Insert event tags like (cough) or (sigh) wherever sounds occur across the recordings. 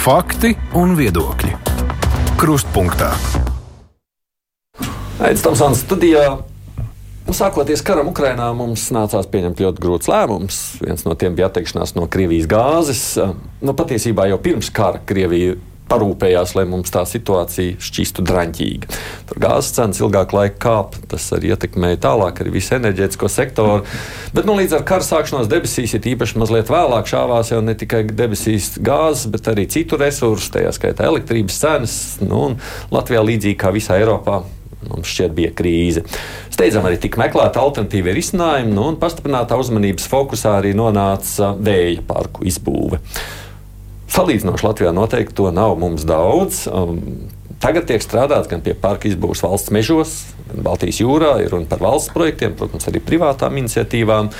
Fakti un viedokļi. Krustpunktā. Aizsmeļamies Tamsānas studijā. Nu, sākoties karam Ukrainā, mums nācās pieņemt ļoti grūts lēmums. Viens no tiem bija atteikšanās no Krievijas gāzes. Nu, patiesībā jau pirms kara Krievija parūpējās, lai mums tā situācija šķistu draņķīga. Tur gāzes cenas ilgāk laika kāpa, tas arī ietekmēja tālāk arī visu enerģētisko sektoru. Bet nu, līdz ar kara sākšanos debesīs ir īpaši mazliet vēlāk šāvās jau ne tikai debesīs gāzes, bet arī citu resursu, tajā skaitā elektrības cenas. Nu, Latvijā līdzīgi kā visā Eiropā mums šķiet bija krīze. Steidzam arī tika meklēta alternatīva risinājuma, nu, un pastiprinātā uzmanības fokusā arī nonāca vēja parku izbūve. Salīdzinoši Latvijā noteikti to nav mums daudz. Um, Tagad tiek strādāts gan pie parka izbūves valsts mežos, gan Baltijas jūrā, ir runa par valsts projektiem, protams, arī privātām iniciatīvām.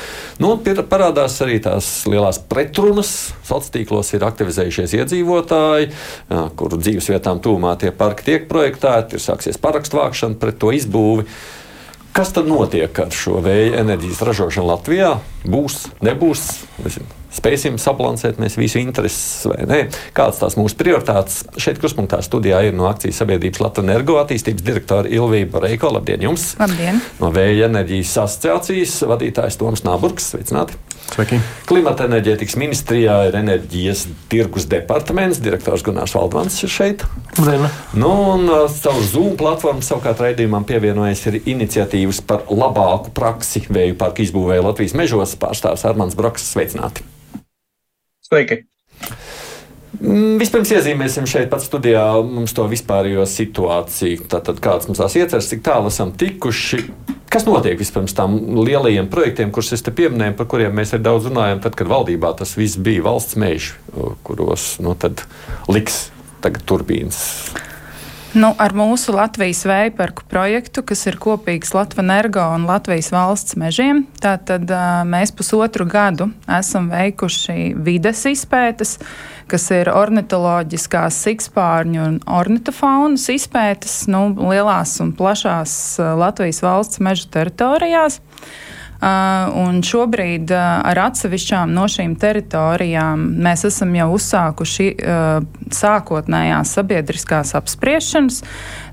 Nu, parādās arī tās lielās pretrunas. Sociālos tīklos ir aktivizējušies iedzīvotāji, kuru dzīves vietām tūmā tie parki tiek projektēti, ir sāksies parakstu vākšana pret to izbūvi. Kas tad notiek ar šo vēja enerģijas ražošanu Latvijā? Būs, nebūs? Nezinu spēsim sabalansēt mēs visu intereses vai nē. Kādas tās mūsu prioritātes? Šeit kruspunktā studijā ir no akcijas sabiedrības Latvijas energo attīstības direktora Ilvība Reiko. Labdien jums! Labdien! No Vēja enerģijas asociācijas vadītājs Toms Nāburgs. Sveicināti! Sveiki. Klimata enerģētikas ministrijā ir enerģijas tirgus departaments. Direktors Gunārs Valdmans ir šeit. Labdien. Nu, un uh, caur Zoom platformu savukārt raidījumam pievienojas ir iniciatīvas par labāku praksi vēju parku izbūvēju Latvijas mežos pārstāvs Armāns Broks. Sveicināti! Sveiki! Mm, vispirms iezīmēsim šeit, pat studijā, mums to vispārējo situāciju. Tātad, kāds mums tās ieceras, cik tālu esam tikuši. Kas notiek vispirms tam lielajiem projektiem, kurus es te pieminēju, par kuriem mēs arī daudz runājam, tad, kad valdībā tas viss bija valsts meži, kuros nu, liks tagad turbīnas? Nu, ar mūsu Latvijas vēja parku projektu, kas ir kopīgs Latvijas energo un Latvijas valsts mežiem, tātad mēs pusotru gadu esam veikuši vides izpētes, kas ir ornitoloģiskās, sikspārņu un ornitofaunas izpētes nu, lielās un plašās Latvijas valsts meža teritorijās. Uh, un šobrīd uh, ar atsevišķām no šīm teritorijām mēs esam jau uzsākuši uh, sākotnējās sabiedriskās apspriešanas.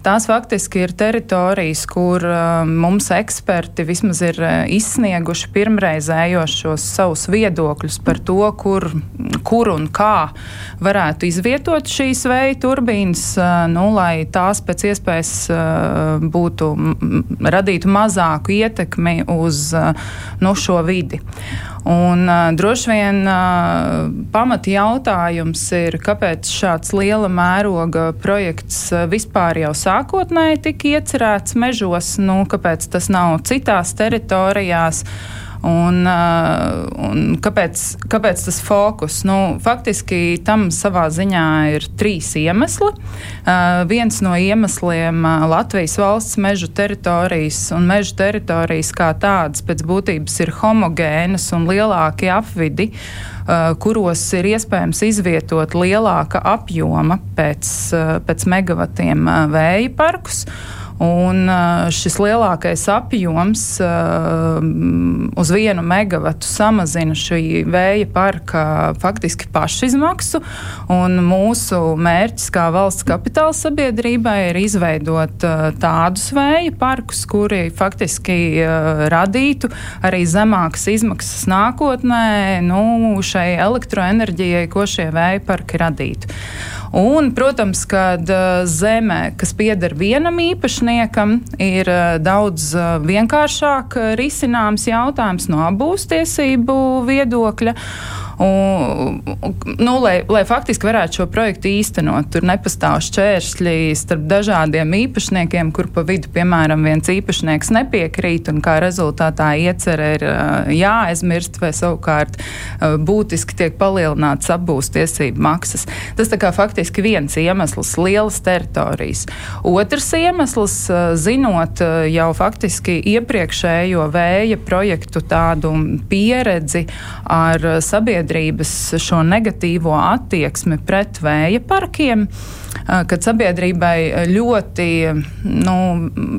Tās faktiski ir teritorijas, kur mums eksperti vismaz ir izsnieguši pirmreizējos šos savus viedokļus par to, kur, kur un kā varētu izvietot šīs vēja turbīnas, nu, lai tās pēc iespējas būtu radītu mazāku ietekmi uz nu, šo vidi. Un, uh, droši vien uh, pamata jautājums ir, kāpēc šāds liela mēroga projekts vispār jau sākotnēji tika iecerēts mežos, nu, kāpēc tas nav citās teritorijās. Uh, Un, uh, un kāpēc, kāpēc tas fokus? Nu, faktiski tam savā ziņā ir trīs iemesli. Uh, viens no iemesliem uh, Latvijas valsts mežu teritorijas un mežu teritorijas kā tādas pēc būtības ir homogēnas un lielākie apvidi kuros ir iespējams izvietot lielāka apjoma pēc, pēc megavatiem vēja parkus. Un šis lielākais apjoms uz vienu megavatu samazina šī vēja parka faktiski pašizmaksu. Mūsu mērķis kā valsts kapitāla sabiedrībai ir izveidot tādus vēja parkus, kuri faktiski radītu arī zemākas izmaksas nākotnē nu, šai elektroenerģijai, ko šie vēja parki radītu. Un, protams, kad zeme, kas pieder vienam īpašniekam, ir daudz vienkāršāk risināms jautājums no apbūstiesību viedokļa. Un, nu, lai, lai faktiski varētu šo projektu īstenot, tur nepastāv šķēršļi starp dažādiem īpašniekiem, kur pa vidu, piemēram, viens īpašnieks nepiekrīt, un kā rezultātā iecerē ir jāaizmirst, vai savukārt būtiski tiek palielināts apbūst tiesību maksas. Tas tā kā faktiski viens iemesls - lielas teritorijas. Otrs iemesls, zinot jau faktiski iepriekšējo vēja projektu tādu pieredzi ar sabiedrību sabiedrības šo negatīvo attieksmi pret vēja parkiem. Kad sabiedrībai ļoti, nu,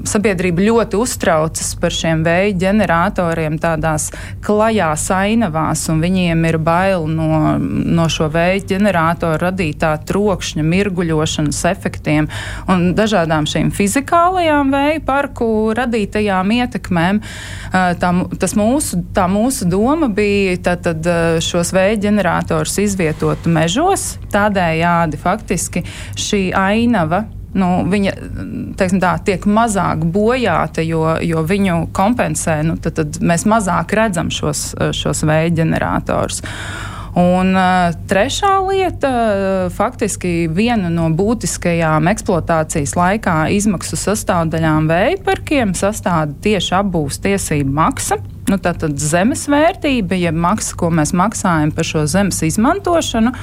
sabiedrība ļoti uztraucas par šiem vēja ģeneratoriem tādās klajās ainavās, un viņiem ir bail no, no šo vēja ģeneratoru radītā trokšņa, mirguļošanas efektiem un dažādām šīm fizikālajām vēja parku radītajām ietekmēm. Tā, mūsu, tā mūsu doma bija tātad šos vēja ģeneratorus izvietot mežos, tādējādi faktiski šī ainava nu, viņa tā, tiek mazāk bojāta, jo, jo viņu kompensē. Nu, tad, tad mēs mazāk redzam šos, šos vēja ģeneratorus. Un uh, trešā lieta, uh, faktiski viena no būtiskajām eksploatācijas laikā izmaksu sastāvdaļām vēja parkiem sastāv tieši apbūves tiesību maksa. Nu, Tātad zemes vērtība, jeb ja maksa, ko mēs maksājam par šo zemes izmantošanu,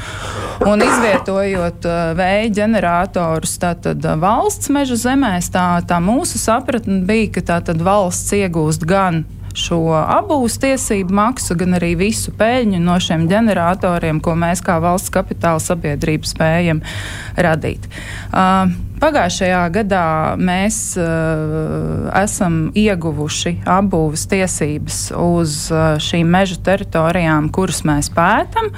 un izvietojot uh, vēja ģeneratorus tātad, uh, valsts meža zemēs, tā, tā mūsu sapratne bija, ka tātad valsts iegūst gan šo abūs tiesību maksu, gan arī visu peļņu no šiem ģeneratoriem, ko mēs kā valsts kapitāla sabiedrība spējam radīt. Uh, Pagājušajā gadā mēs uh, esam ieguvuši apbūves tiesības uz uh, šīm meža teritorijām, kuras mēs pētām.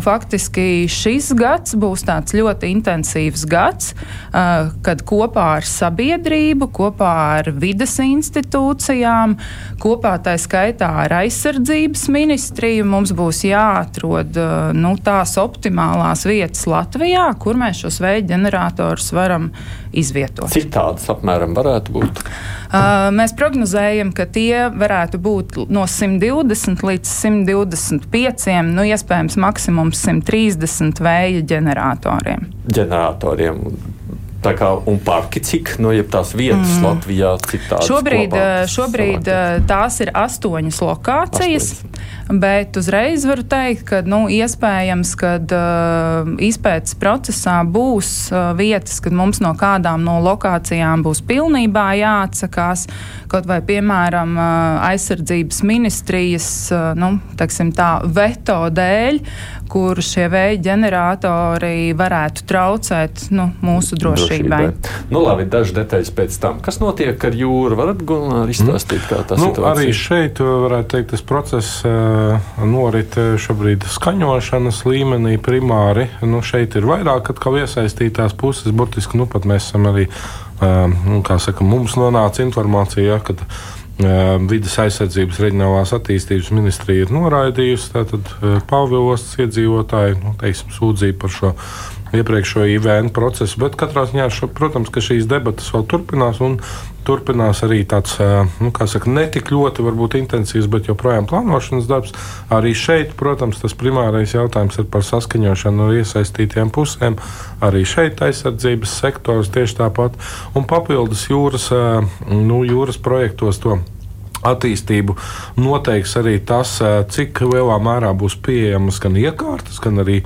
Faktiski šis gads būs tāds ļoti intensīvs gads, uh, kad kopā ar sabiedrību, kopā ar vides institūcijām, kopā tā skaitā ar aizsardzības ministriju mums būs jāatrod uh, nu, tās optimālās vietas Latvijā, kur mēs šos vēja ģeneratorus varam izvietot. Cik tādas apmēram varētu būt? Uh, mēs prognozējam, ka tie varētu būt no 120 līdz 125, nu, iespējams, maksimums 130 vēja ģeneratoriem. Ģeneratoriem. Tā kā un parki, cik no nu, tās vietas mm. Latvijā, cik tādas šobrīd, šobrīd tās ir astoņas lokācijas. Astoņas. Bet uzreiz varu teikt, ka nu, iespējams, ka uh, izpētes procesā būs uh, vietas, kad mums no kādām no lokācijām būs pilnībā jāatsakās. Kaut vai, piemēram, uh, aizsardzības ministrijas uh, nu, tā, veto dēļ, kur šie vēja ģeneratori varētu traucēt nu, mūsu drošībai. drošībai. Nu, labi, daži detaļas pēc tam. Kas notiek ar jūru? Varat Gunār izstāstīt, kā tas nu, situācija? Arī šeit varētu teikt, tas process norit šobrīd skaņošanas līmenī primāri. Nu, šeit ir vairāk iesaistītās puses. Burtiski nu, mēs esam arī, nu, kā saka, mums nonāca informācija, ja, kad Vides aizsardzības reģionālās attīstības ministrija ir noraidījusi tātad Pāvilostas iedzīvotāju nu, teiksim, sūdzību par šo iepriekšējo IVN procesu. Bet katrā ziņā, protams, ka šīs debatas vēl turpinās. Turpinās arī tāds nu, saka, ne tik ļoti varbūt, intensīvs, bet joprojām plānošanas darbs. Arī šeit, protams, tas primārais jautājums ir par saskaņošanu ar iesaistītiem pusēm. Arī šeit aizsardzības sektors tieši tāpat. Un papildus jūras, nu, jūras projektos to attīstību noteiks arī tas, cik lielā mērā būs pieejamas gan iekārtas, gan arī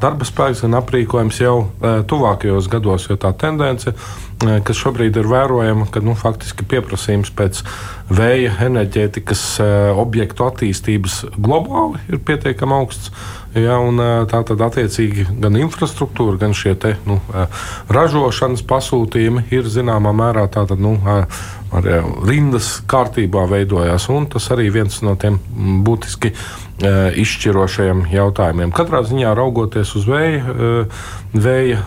darba spēks, gan aprīkojums jau tuvākajos gados, jo tā tendence Eh, kas šobrīd ir vērojama, ka nu, faktiski pieprasījums pēc vēja enerģētikas eh, objektu attīstības globāli ir pietiekami augsts. Ja, eh, tā tad attiecīgi gan infrastruktūra, gan šie te, nu, ražošanas pasūtījumi ir zināmā mērā tātad, nu, ar rindas kārtībā veidojās. Tas arī viens no tiem būtiski izšķirošajiem jautājumiem. Katrā ziņā raugoties uz vēja, vēja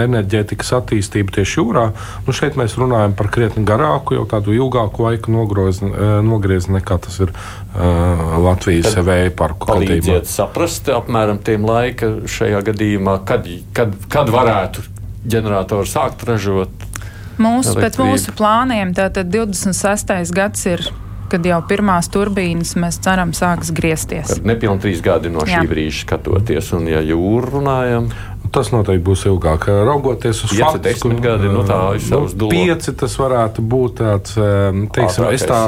enerģētikas attīstību tieši jūrā, nu šeit mēs runājam par krietni garāku, jau tādu ilgāku laiku nogriezni nekā tas ir Latvijas Tad vēja parku gadījumā. Saprast apmēram tiem laika šajā gadījumā, kad, kad, kad varētu ģeneratoru sākt ražot. Mūsu, pēc mūsu plāniem tātad 26. gads ir kad jau pirmās turbīnas mēs ceram sāks griezties. Nepilnīgi trīs gadi no šī Jā. brīža skatoties, un ja jūru runājam. Tas noteikti būs ilgāk. Raugoties uz faktu, gadi, nu tā nu, pieci, tas varētu būt tāds, teiksim, Ātrākais. es tā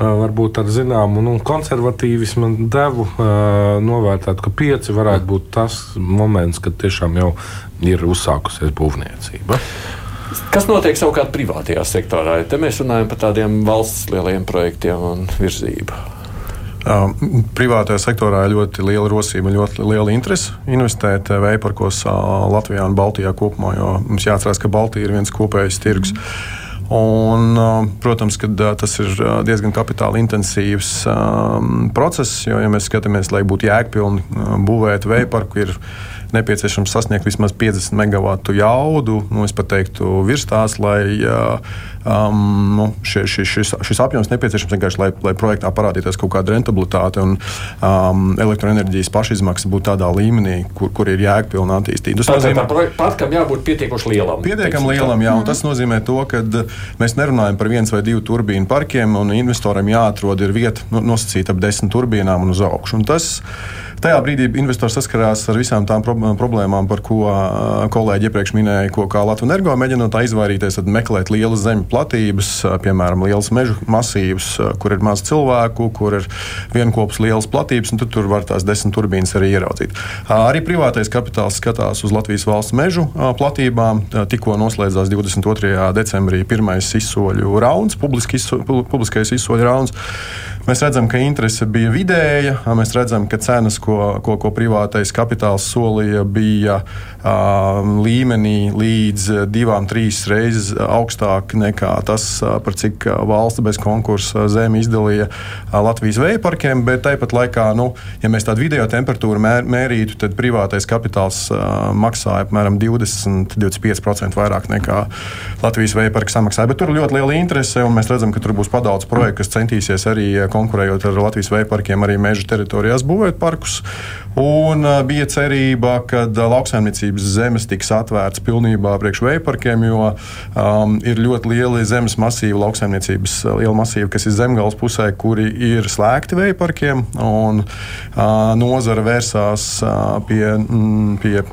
varbūt ar zināmu nu, konservatīvismu devu novērtēt, ka pieci varētu būt tas moments, kad tiešām jau ir uzsākusies būvniecība. Kas notiek savukārt privātajā sektorā? Te mēs runājam par tādiem valsts lieliem projektiem un virzību. Privātajā sektorā ir ļoti liela rosība, ļoti liela interese investēt vēja parkos Latvijā un Baltijā kopumā, jo mums jāatcerās, ka Baltija ir viens kopējs tirgus. Mm. Un, protams, ka tas ir diezgan kapitāla intensīvs process, jo, ja mēs skatāmies, lai būtu jēgpilni būvēt vēja parku, ir nepieciešams sasniegt vismaz 50 megawatu jaudu. Nu, es pat teiktu, virs tās, lai um, nu, šie, šis, šis, šis apjoms nepieciešams vienkārši, lai, lai projektā parādītos kaut kāda rentabilitāte un um, elektroenerģijas pašizmaksas būtu tādā līmenī, kur, kur ir jēgpilna attīstība. Tas nozīmē, ka parkam jābūt pietiekoši lielam. Pietiekami lielam, jā, un tas nozīmē to, ka mēs nerunājam par viens vai divu turbīnu parkiem, un investoram jāatrod vieta nu, nosacīta ap desmit turbīnām un uz augšu. Un tas, Tajā brīdī investors saskarās ar visām tām problēmām, par ko kolēģi iepriekš minēja, ko Latvijas energo mēģina no tā izvairīties. Tad meklēt lielas zemes platības, piemēram, liels mežu masīvus, kur ir maz cilvēku, kur ir vienopus lielas platības, un tur var tās desmit turbīnas arī ieraudzīt. Arī privātais kapitāls skatās uz Latvijas valsts mežu platībām. Tikko noslēdzās 22. decembrī pirmais izsoļu rauns, publiskais izsoļu rauns. Mēs redzam, ka interese bija vidēja. Mēs redzam, ka cenas, ko, ko, ko privātais kapitāls solīja, bija uh, līmenī līdz divām, trīs reizes augstāk nekā tas, par cik valsts bez konkursa zemi izdalīja Latvijas vēja parkiem. Bet tāpat laikā, nu, ja mēs tādu video temperatūru mēr, mērītu, tad privātais kapitāls uh, maksāja apmēram 20-25% vairāk nekā Latvijas vēja parka samaksāja. Bet tur ir ļoti liela interese, un mēs redzam, ka tur būs padaudz projektu, kas centīsies arī konkurējot ar Latvijas vēja parkiem, arī meža teritorijās būvēt parkus. Un uh, bija cerība, ka uh, lauksaimniecības zemes tiks atvērtas pilnībā priekš vēja parkiem, jo um, ir ļoti lieli zemes masīvi, lauksaimniecības uh, liela masīva, kas ir zemgājas pusē, kuri ir slēgti vēja parkiem. Un, uh, nozara vērsās uh, pie, mm, pie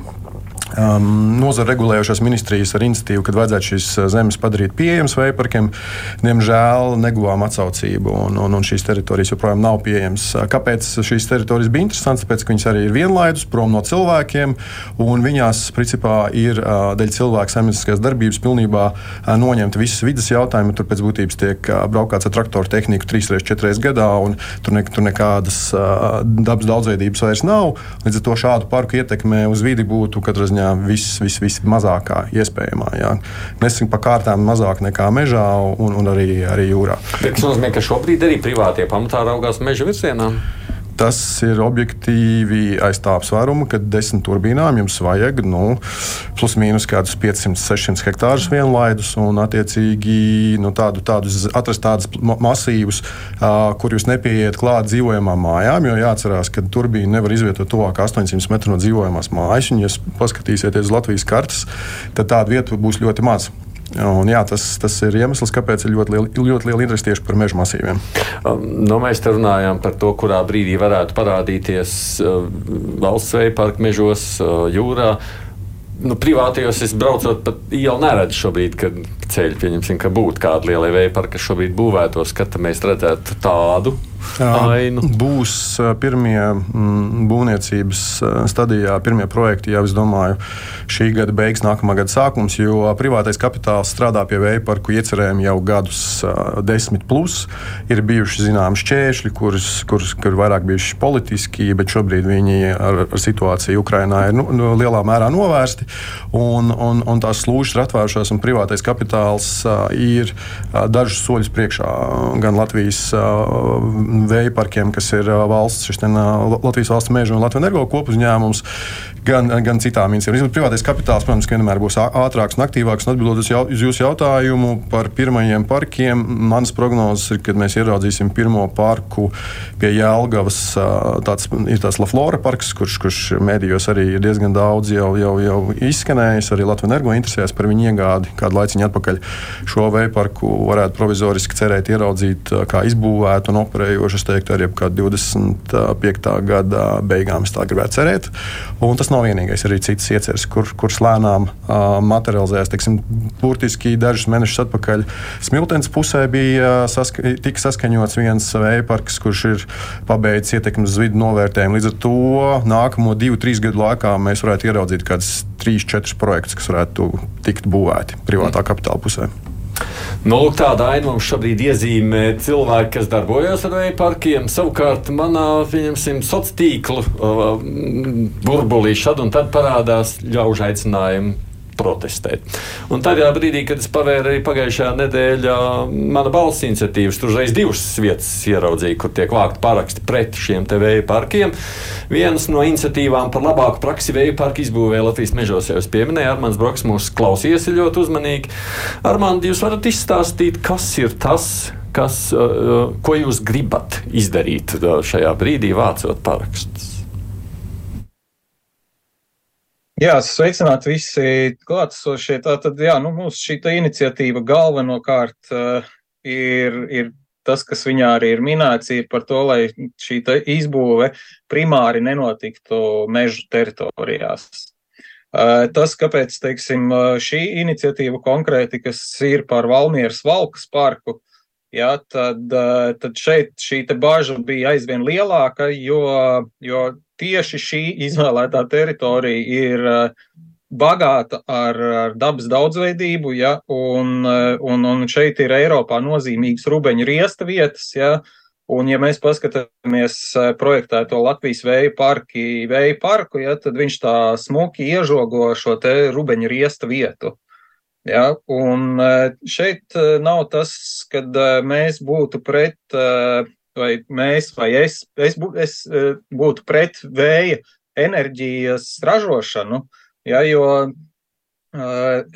um, nozara regulējošās ministrijas ar iniciatīvu, kad vajadzētu šīs uh, zemes padarīt pieejamas veiparkiem. Diemžēl neguvām atsaucību, un, un, un šīs teritorijas joprojām nav pieejamas. Uh, kāpēc šīs teritorijas bija interesantas? Tāpēc, ka viņas arī ir vienlaidus, prom no cilvēkiem, un viņās principā ir uh, dēļ cilvēku saimnieciskās darbības pilnībā noņemt visas vidas jautājumi. Tur pēc būtības tiek braukāts ar traktoru tehniku trīs reizes, četras reizes gadā, un tur, ne, tur nekādas dabas daudzveidības vairs nav. Līdz ar to šādu parku ietekme uz vidi būtu katrā ziņā ziņā vis, vis, vismazākā iespējamā. Jā. Nesim pa kārtām mazāk nekā mežā un, un arī, arī jūrā. Tas nozīmē, ka šobrīd arī privātie pamatā raugās meža virzienā. Tas ir objektīvi aiz tā apsvēruma, ka desmit turbīnām jums vajag nu, plus mīnus kādus 500, 600 hektārus vienlaidus un, attiecīgi, nu, tādu, tādus, atrast tādus masīvus, uh, kur jūs nepieiet klāt dzīvojamām mājām. Jo jāatcerās, ka turbīna nevar izvietot tuvāk 800 metru no dzīvojamās mājas. Un, ja paskatīsieties uz Latvijas kartes, tad tādu vietu būs ļoti maz. Un, jā, tas, tas ir iemesls, kāpēc ir ļoti liela, ļoti liela interese tieši par meža masīviem. Um, nu, mēs te runājām par to, kurā brīdī varētu parādīties uh, valsts veida parka mežos, uh, jūrā. Nu, privātajos es braucot pa ielu neredzu šobrīd, kad ceļi, pieņemsim, ka būtu kāda liela veida parka, kas šobrīd būvētos, kad mēs redzētu tādu ainu. Būs pirmie mm, būvniecības stadijā, pirmie projekti jau, es domāju, šī gada beigas, nākamā gada sākums, jo privātais kapitāls strādā pie vēja parku iecerēm jau gadus desmit plus. Ir bijuši zināmi šķēršļi, kurus, kurus kur vairāk bijuši politiski, bet šobrīd viņi ar, ar situāciju Ukrainā ir nu, nu, lielā mērā novērsti. Un, un, un tās slūžas ir atvērušās, un privātais kapitāls ir dažus soļus priekšā gan Latvijas vēja parkiem, kas ir valsts, šis, ten, Latvijas valsts meža un Latvijas energo kopuzņēmums, gan, gan citām iniciatīvām. Privātais kapitāls, protams, vienmēr būs ātrāks un aktīvāks. Un atbildot uz, jau, uz jūsu jautājumu par pirmajiem parkiem, manas prognozes ir, kad mēs ieraudzīsim pirmo parku pie Jēlgavas. Tāds ir tāds Laflora parks, kurš, kurš mēdījos arī ir diezgan daudz jau, jau, jau izskanējis. Arī Latvijas energo interesēs par viņu iegādi kādu laiciņu atpakaļ. Šo vēja parku varētu provizoriski cerēt ieraudzīt, kā izbūvētu un operējošu. Es teiktu, arī ap 25. gada beigām es tā gribētu cerēt. Un tas nav vienīgais, arī citas ieceres, kur, kuras lēnām uh, materializējas. Teiksim, burtiski dažus mēnešus atpakaļ Smiltens pusē bija saska tika saskaņots viens vēja parks, kurš ir pabeidzis ietekmes vidu novērtējumu. Līdz ar to nākamo divu, trīs gadu laikā mēs varētu ieraudzīt kādus trīs, četrus projektus, kas varētu tikt būvēti privātā kapitāla pusē. Nu, lūk, tāda aina mums šobrīd iezīmē cilvēki, kas darbojas ar vēja parkiem. Savukārt, manā sociālā tīkla uh, burbulī šad un tad parādās ļaužu aicinājumi protestēt. Un tajā brīdī, kad es pavēru arī pagājušajā nedēļā mana balss iniciatīvas, tur reiz divas vietas ieraudzīju, kur tiek vākti paraksti pret šiem te vēja parkiem. Vienas no iniciatīvām par labāku praksi vēja parku izbūvē Latvijas mežos jau es pieminēju. Armāns Broks mūs klausījies ļoti uzmanīgi. Armāns, jūs varat izstāstīt, kas ir tas, kas, uh, ko jūs gribat izdarīt šajā brīdī, vācot parakstus? Jā, sveicināti visi klātesošie. Tātad, jā, nu, mūsu šī iniciatīva galvenokārt uh, ir, ir tas, kas viņā arī ir minēts, ir par to, lai šī izbūve primāri nenotiktu mežu teritorijās. Uh, tas, kāpēc, teiksim, šī iniciatīva konkrēti, kas ir par Valmieras valkas parku, jā, tad, uh, tad šeit šī bažas bija aizvien lielāka, jo, jo tieši šī izvēlētā teritorija ir eh, bagāta ar, ar dabas daudzveidību, ja, un, eh, un, un šeit ir Eiropā nozīmīgas rubeņu riesta vietas, ja, un ja mēs paskatāmies eh, projektēto Latvijas vēja parki, vēja parku, ja, tad viņš tā smuki iežogo šo te rubeņu riesta vietu. Ja, un šeit nav tas, kad mēs būtu pret vai mēs, vai es, es, es e, būtu pret vēja enerģijas ražošanu, ja, jo e,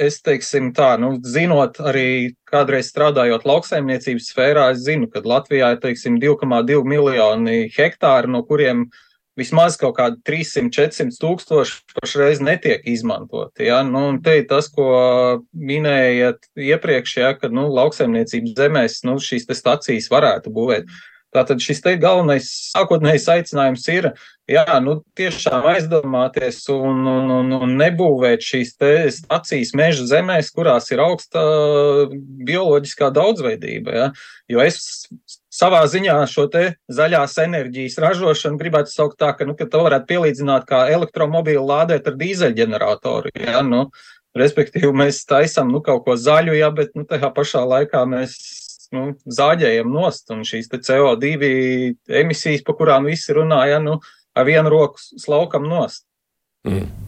es teiksim tā, nu, zinot arī kādreiz strādājot lauksaimniecības sfērā, es zinu, ka Latvijā ir, teiksim, 2,2 miljoni hektāri, no kuriem vismaz kaut kādi 300-400 tūkstoši pašreiz netiek izmantoti. Ja? Nu, te ir tas, ko minējāt iepriekš, ja, ka nu, lauksaimniecības zemēs nu, šīs stacijas varētu būvēt. Tātad šis te galvenais sākotnējais aicinājums ir, jā, nu tiešām aizdomāties un, un, un, un nebūvēt šīs te stacijas meža zemēs, kurās ir augsta bioloģiskā daudzveidība, jā. Jo es savā ziņā šo te zaļās enerģijas ražošanu gribētu saukt tā, ka, nu, ka to varētu pielīdzināt kā elektromobīlu lādēt ar dīzeļģeneratoru, jā, nu, respektīvi mēs taisam, nu, kaut ko zaļu, jā, bet, nu, tajā pašā laikā mēs nu, zāģējam nost, un šīs CO2 emisijas, pa kurām visi runāja, nu, ar vienu roku slaukam nost. Mm.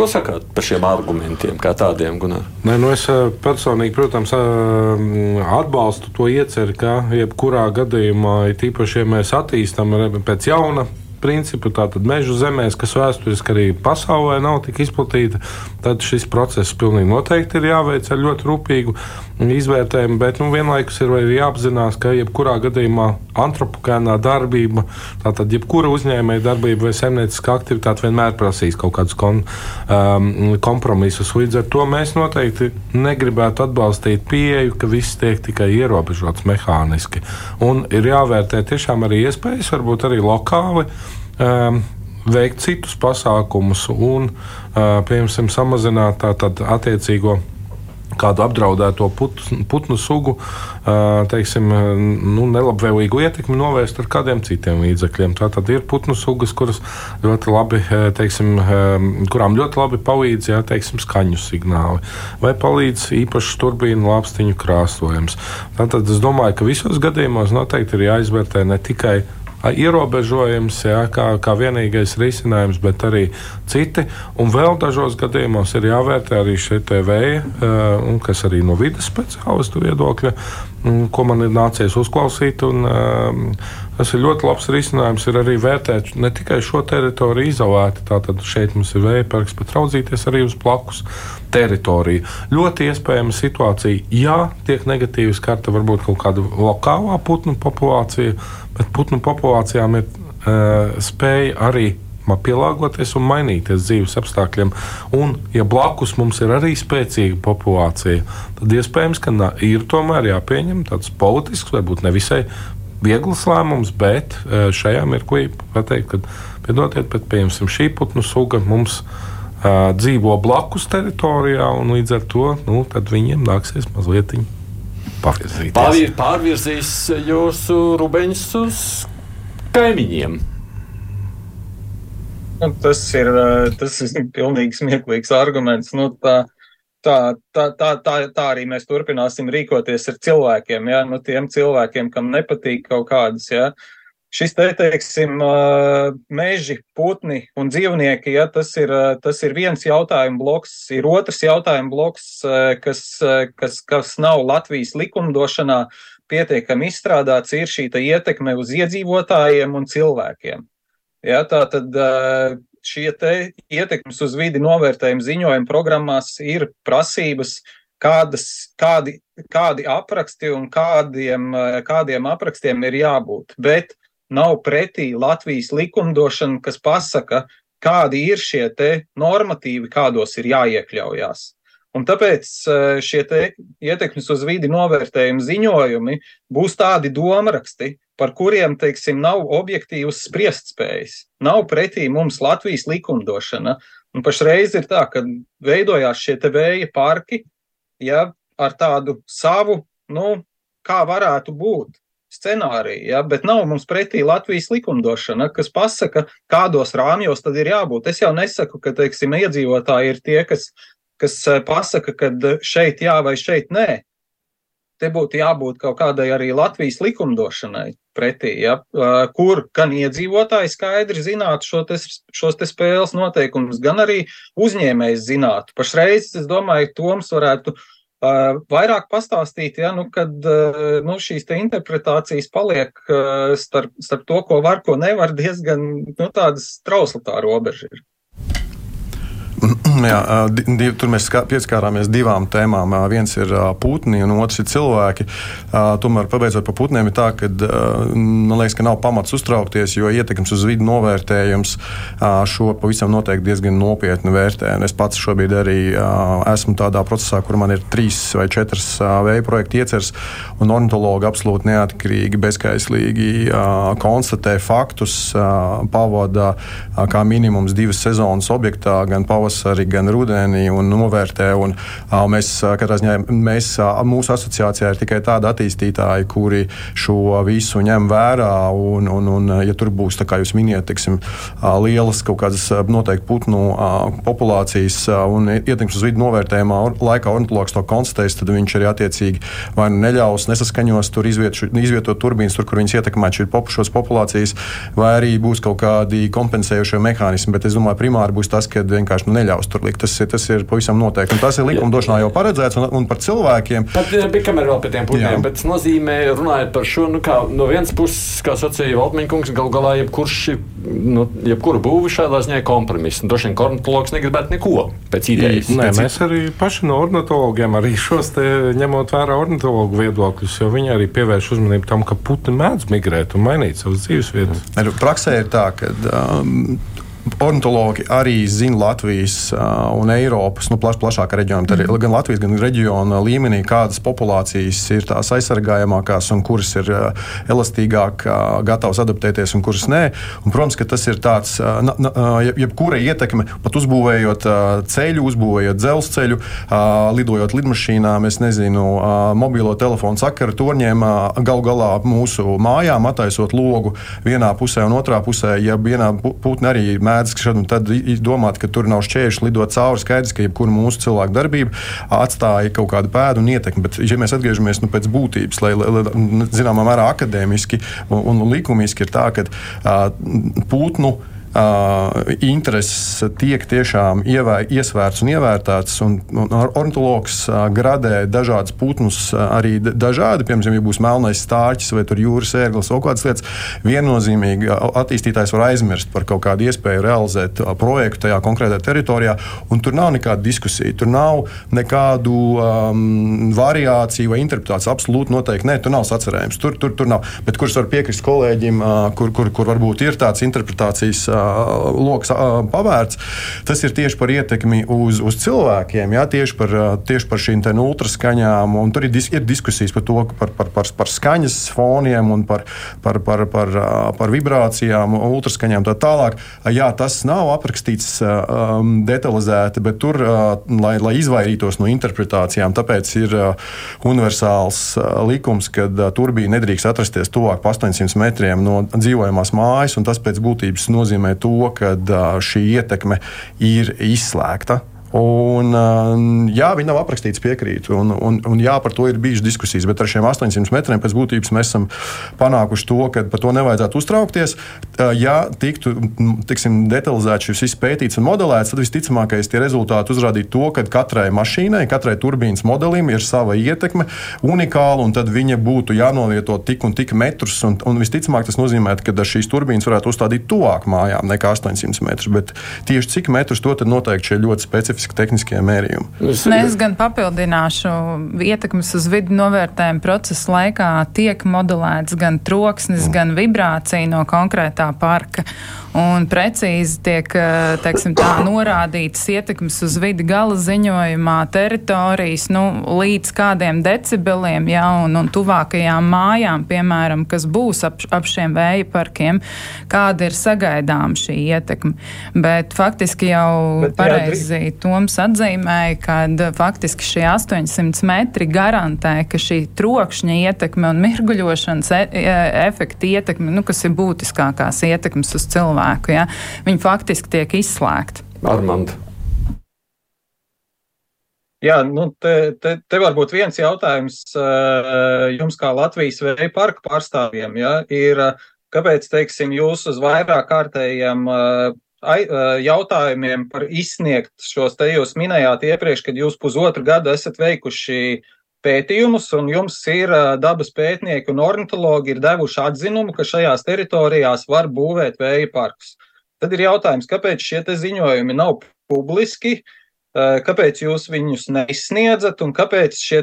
Ko sakāt par šiem argumentiem, kā tādiem, Gunār? Nē, nu es eh, personīgi, protams, eh, atbalstu to ieceri, ka jebkurā gadījumā, tīpaši, ja mēs attīstam pēc jauna principu, tātad mežu zemēs, kas vēsturiski arī pasaulē nav tik izplatīta, tad šis process pilnīgi noteikti ir jāveic ar ļoti rūpīgu izvērtējumu, bet nu, vienlaikus ir jāapzinās, ka jebkurā gadījumā antropogēnā darbība, tātad jebkura uzņēmēja darbība vai saimnieciska aktivitāte vienmēr prasīs kaut kādus kon, um, kompromisus. Līdz ar to mēs noteikti negribētu atbalstīt pieeju, ka viss tiek tikai ierobežots mehāniski. Un ir jāvērtē tiešām arī iespējas, varbūt arī lokāli. Um, veikt citus pasākumus un, uh, piemēram, samazināt tātad attiecīgo kādu apdraudēto putnu, putnu sugu teiksim, nu, nelabvēlīgu ietekmi novērst ar kādiem citiem līdzekļiem. Tā tad ir putnu sugas, kuras ļoti labi, teiksim, kurām ļoti labi palīdz jā, teiksim, skaņu signāli vai palīdz īpaši turbīnu lāpstiņu krāsojums. Tātad es domāju, ka visos gadījumos noteikti ir jāizvērtē ne tikai ierobežojums, jā, kā, kā vienīgais risinājums, bet arī citi. Un vēl dažos gadījumos ir jāvērtē arī šie vēja, kas arī no vidas speciālistu viedokļa, ko man ir nācies uzklausīt. Un, Tas ir ļoti labs risinājums. Ir arī vērtēt ne tikai šo teritoriju izolēti. Tātad šeit mums ir vēja parks, bet raudzīties arī uz blakus teritoriju. Ļoti iespējama situācija, ja tiek negatīvi skarta varbūt kaut kāda lokālā putnu populācija, bet putnu populācijām ir uh, spēja arī pielāgoties un mainīties dzīves apstākļiem. Un, ja blakus mums ir arī spēcīga populācija, tad iespējams, ka ir tomēr jāpieņem tāds politisks, varbūt nevisai viegls lēmums, bet šajā mirklī pateikt, ka, piedodiet, bet pieņemsim šī putnu suga mums uh, dzīvo blakus teritorijā, un līdz ar to nu, viņiem nāksies mazliet pavirzīties. Pārvir, pārvirzīs jūsu rubeņus uz kaimiņiem. Nu, tas ir, tas ir (laughs) pilnīgi smieklīgs arguments. Nu, tā, tā, tā, tā, tā, tā arī mēs turpināsim rīkoties ar cilvēkiem, ja? nu, tiem cilvēkiem, kam nepatīk kaut kādas. Ja? Šis te, teiksim, meži, putni un dzīvnieki, ja, tas, ir, tas ir viens jautājuma bloks. Ir otrs jautājuma bloks, kas, kas, kas nav Latvijas likumdošanā pietiekami izstrādāts, ir šī ietekme uz iedzīvotājiem un cilvēkiem. Ja, tā tad šie ietekmes uz vidi novērtējuma ziņojuma programmās ir prasības, kādas, kādi, kādi apraksti un kādiem, kādiem aprakstiem ir jābūt. Bet nav pretī Latvijas likumdošana, kas pasaka, kādi ir šie normatīvi, kādos ir jāiekļaujās. Un tāpēc šie ietekmes uz vidi novērtējuma ziņojumi būs tādi domāraksti, par kuriem, teiksim, nav objektīvas spriestspējas. Nav pretī mums Latvijas likumdošana. Un pašreiz ir tā, ka veidojās šie te vēja parki, ja, ar tādu savu, nu, kā varētu būt scenāriju, ja, bet nav mums pretī Latvijas likumdošana, kas pasaka, kādos rāmjos tad ir jābūt. Es jau nesaku, ka, teiksim, iedzīvotāji ir tie, kas, kas pasaka, ka šeit jā vai šeit nē te būtu jābūt kaut kādai arī Latvijas likumdošanai pretī, ja, kur gan iedzīvotāji skaidri zinātu šo te, šos te spēles noteikumus, gan arī uzņēmējs zinātu. Pašreiz, es domāju, Toms varētu uh, vairāk pastāstīt, ja, nu, kad uh, nu, šīs te interpretācijas paliek uh, starp, starp to, ko var, ko nevar, diezgan nu, tādas trausla tā robeža ir. (clears throat) Jā, div, tur mēs pieskārāmies divām tēmām. Viens ir putni, un otrs ir cilvēki. Tomēr, pabeidzot par putniem, ir tā, ka man liekas, ka nav pamats uztraukties, jo ietekmes uz vidi novērtējums šo pavisam noteikti diezgan nopietni vērtē. Un es pats šobrīd arī esmu tādā procesā, kur man ir trīs vai četras vēja projekta ieceres, un ornitologi absolūti neatkarīgi, bezskaislīgi konstatē faktus, pavada kā minimums divas sezonas objektā, gan pavasarī, gan rudenī un novērtē. Un, mēs, katrā ziņā, mēs, mūsu asociācijā ir tikai tādi attīstītāji, kuri šo visu ņem vērā. Un, un, un, ja tur būs, kā jūs minējāt, teiksim, lielas kaut kādas noteikti putnu populācijas un ietekmes uz vidu novērtējumā laikā ornitologs to konstatēs, tad viņš arī attiecīgi vai nu neļaus, nesaskaņos tur izvietot, izvietot turbīnas, tur, kur viņas ietekmē šīs populācijas, vai arī būs kaut kādi kompensējošie mehānismi. Bet es domāju, primāri būs tas, ka vienkārši nu, neļaus tur likt. Tas, tas ir pavisam noteikti. Un tas ir likumdošanā jau paredzēts un, un par cilvēkiem. Pat bija kamera vēl pie tiem putniem, bet tas nozīmē, runājot par šo, nu, kā, no vienas puses, kā sacīja Valtmaņkungs, gal galā jebkurš, nu, jebkura būva šādā ziņā ir kompromiss. Droši vien ornitologs negribētu neko pēc idejas. Nē, pēc... mēs arī paši no ornitologiem arī šos te ņemot vērā ornitologu viedokļus, jo viņi arī pievērš uzmanību tam, ka putni mēdz migrēt un mainīt savas dzīvesvietas. Praksē ir tā, ka um, ornitologi arī zina Latvijas un Eiropas, nu, plaš, plašākā reģiona, mm. gan Latvijas, gan reģiona līmenī, kādas populācijas ir tās aizsargājamākās un kuras ir elastīgāk gatavas adaptēties un kuras nē. Un, protams, ka tas ir tāds, na, uh, jebkura ietekme, pat uzbūvējot ceļu, uzbūvējot dzelzceļu, lidojot lidmašīnām, es nezinu, mobilo telefonu sakaru torņiem, gal galā mūsu mājām attaisot logu vienā pusē un otrā pusē, ja vienā putne arī mēdz šad un tad domāt, ka tur nav šķēršļi lidot cauri. Skaidrs, ka jebkura mūsu cilvēka darbība atstāja kaut kādu pēdu un ietekmi. Bet, ja mēs atgriežamies nu, pēc būtības, lai, lai zināmā mērā akadēmiski un, un likumiski ir tā, ka uh, putnu Uh, intereses tiek tiešām ievē, iesvērts un ievērtēts. Un, un ornitologs uh, gradē dažādus putnus, uh, arī dažādi, piemēram, ja būs melnais stārķis vai jūras ērglis vai kādas lietas. Viennozīmīgi attīstītājs var aizmirst par kaut kādu iespēju realizēt projektu tajā konkrētajā teritorijā, tur nav nekāda diskusija. Tur nav nekādu um, variāciju vai interpretāciju. Absolūti noteikti nē, tur nav sacerējums. Tur, tur, tur nav. Bet kurš var piekrist kolēģim, uh, kur, kur, kur varbūt ir tāds interpretācijas. Uh, lokus pavērts, tas ir tieši par ietekmi uz, uz cilvēkiem, jā, tieši, par, tieši par šīm ultraskaņām. Tur ir, dis, ir diskusijas par to, par, par, par, par skaņas foniem un par, par, par, par, par vibrācijām, ultraskaņām tā tālāk. Jā, tas nav aprakstīts um, detalizēti, bet tur, uh, lai, lai izvairītos no interpretācijām, tāpēc ir uh, universāls uh, likums, ka uh, turbīna nedrīkst atrasties tuvāk par 800 metriem no dzīvojamās mājas, un tas pēc būtības nozīmē nozīmē to, ka šī ietekme ir izslēgta Un, jā, viņi nav aprakstīti, piekrītu. Un, un, un jā, par to ir bijušas diskusijas. Bet ar šiem 800 metriem pēc būtības mēs esam panākuši to, ka par to nevajadzētu uztraukties. Ja tiktu tiksim, detalizēti šis viss pētīts un modelēts, tad visticamākais tie rezultāti uzrādītu to, ka katrai mašīnai, katrai turbīnas modelim ir sava ietekme, unikāla, un tad viņa būtu jānovieto tik un tik metrus. Un, un visticamāk, tas nozīmē, ka šīs turbīnas varētu uzstādīt tuvāk mājām nekā 800 metrus. Bet tieši cik metrus to noteikti šie ļoti specifiski specifiski tehniskie mērījumi. Es, es gan papildināšu, ietekmes uz vidi novērtējuma procesa laikā tiek modelēts gan troksnis, mm. gan vibrācija no konkrētā parka un precīzi tiek eh, teiksim, tā, norādītas ietekmes uz vidi gala ziņojumā, teritorijas nu, līdz kādiem decibeliem, ja, un, un tuvākajām mājām, piemēram, kas būs ap, ap šiem vēja parkiem, kāda ir sagaidām šī ietekme. Bet faktiski jau Bet, pareizi jā, Toms atzīmēja, ka faktiski šie 800 metri garantē, ka šī trokšņa ietekme un mirguļošanas e e efekta ietekme, nu, kas ir būtiskākās ietekmes uz cilvēku. Ja? Viņi faktiski tiek izslēgti. Armand. Jā, nu te, te, te var būt viens jautājums uh, jums, kā Latvijas vēja parka pārstāvjiem. Ja, ir, kāpēc, teiksim, jūs uz vairāk kārtējiem uh, jautājumiem par izsniegt šos te jūs minējāt iepriekš, kad jūs pusotru gadu esat veikuši pētījumus, un jums ir dabas pētnieki un ornitologi ir devuši atzinumu, ka šajās teritorijās var būvēt vēja parkus. Tad ir jautājums, kāpēc šie ziņojumi nav publiski, kāpēc jūs viņus neizsniedzat, un kāpēc šie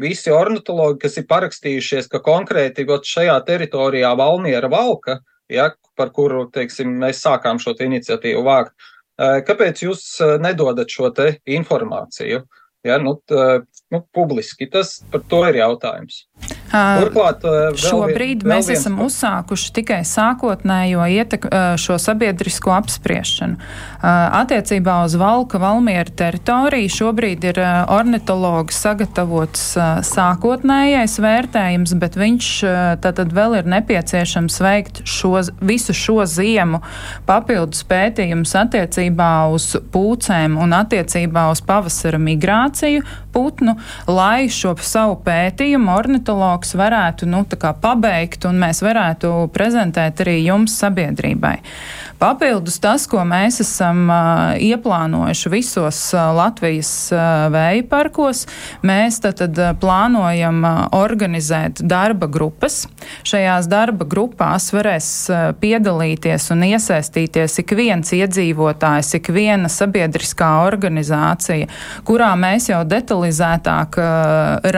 visi ornitologi, kas ir parakstījušies, ka konkrēti šajā teritorijā Valmiera valka, ja, par kuru teiksim, mēs sākām šo iniciatīvu vākt, kāpēc jūs nedodat šo informāciju? Ja, nu, tā, nu, publiski. Tas par to ir jautājums. Turklāt, šobrīd vien, mēs esam viens... uzsākuši tikai sākotnējo ietek, šo sabiedrisko apspriešanu. Attiecībā uz Valka Valmiera teritoriju šobrīd ir ornitologs sagatavots sākotnējais vērtējums, bet viņš tātad vēl ir nepieciešams veikt šo, visu šo ziemu papildus pētījumus attiecībā uz pūcēm un attiecībā uz pavasara migrāciju putnu, lai šo savu pētījumu ornitologs varētu nu, pabeigt un mēs varētu prezentēt arī jums sabiedrībai. Papildus tas, ko mēs esam uh, ieplānojuši visos uh, Latvijas uh, vēja parkos, mēs tad, tad plānojam organizēt darba grupas. Šajās darba grupās varēs piedalīties un iesaistīties ik viens iedzīvotājs, ik viena sabiedriskā organizācija, kurā mēs jau detalizētāk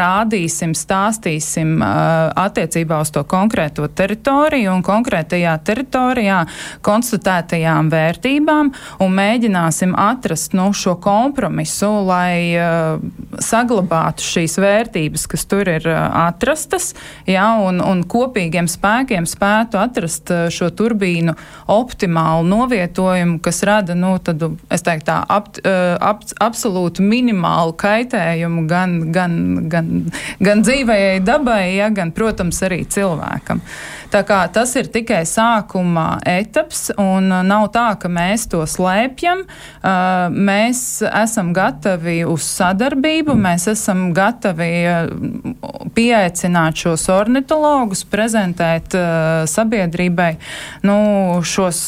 rādīsim, stāstīsim attiecībā uz to konkrēto teritoriju un konkrētajā teritorijā konstatēt konstatētajām vērtībām un mēģināsim atrast nu, šo kompromisu, lai uh, saglabātu šīs vērtības, kas tur ir uh, atrastas, ja, un, un kopīgiem spēkiem spētu atrast uh, šo turbīnu optimālu novietojumu, kas rada, nu, tad, es teiktu, tā ap, uh, ap, absolūti minimālu kaitējumu gan, gan, gan, gan dzīvējai dabai, ja, gan, protams, arī cilvēkam. Tas ir tikai sākuma etaps, un uh, nav tā, ka mēs to slēpjam. Uh, mēs esam gatavi uz sadarbību, mēs esam gatavi uh, pieaicināt šos ornitologus, prezentēt sabiedrībai nu, šos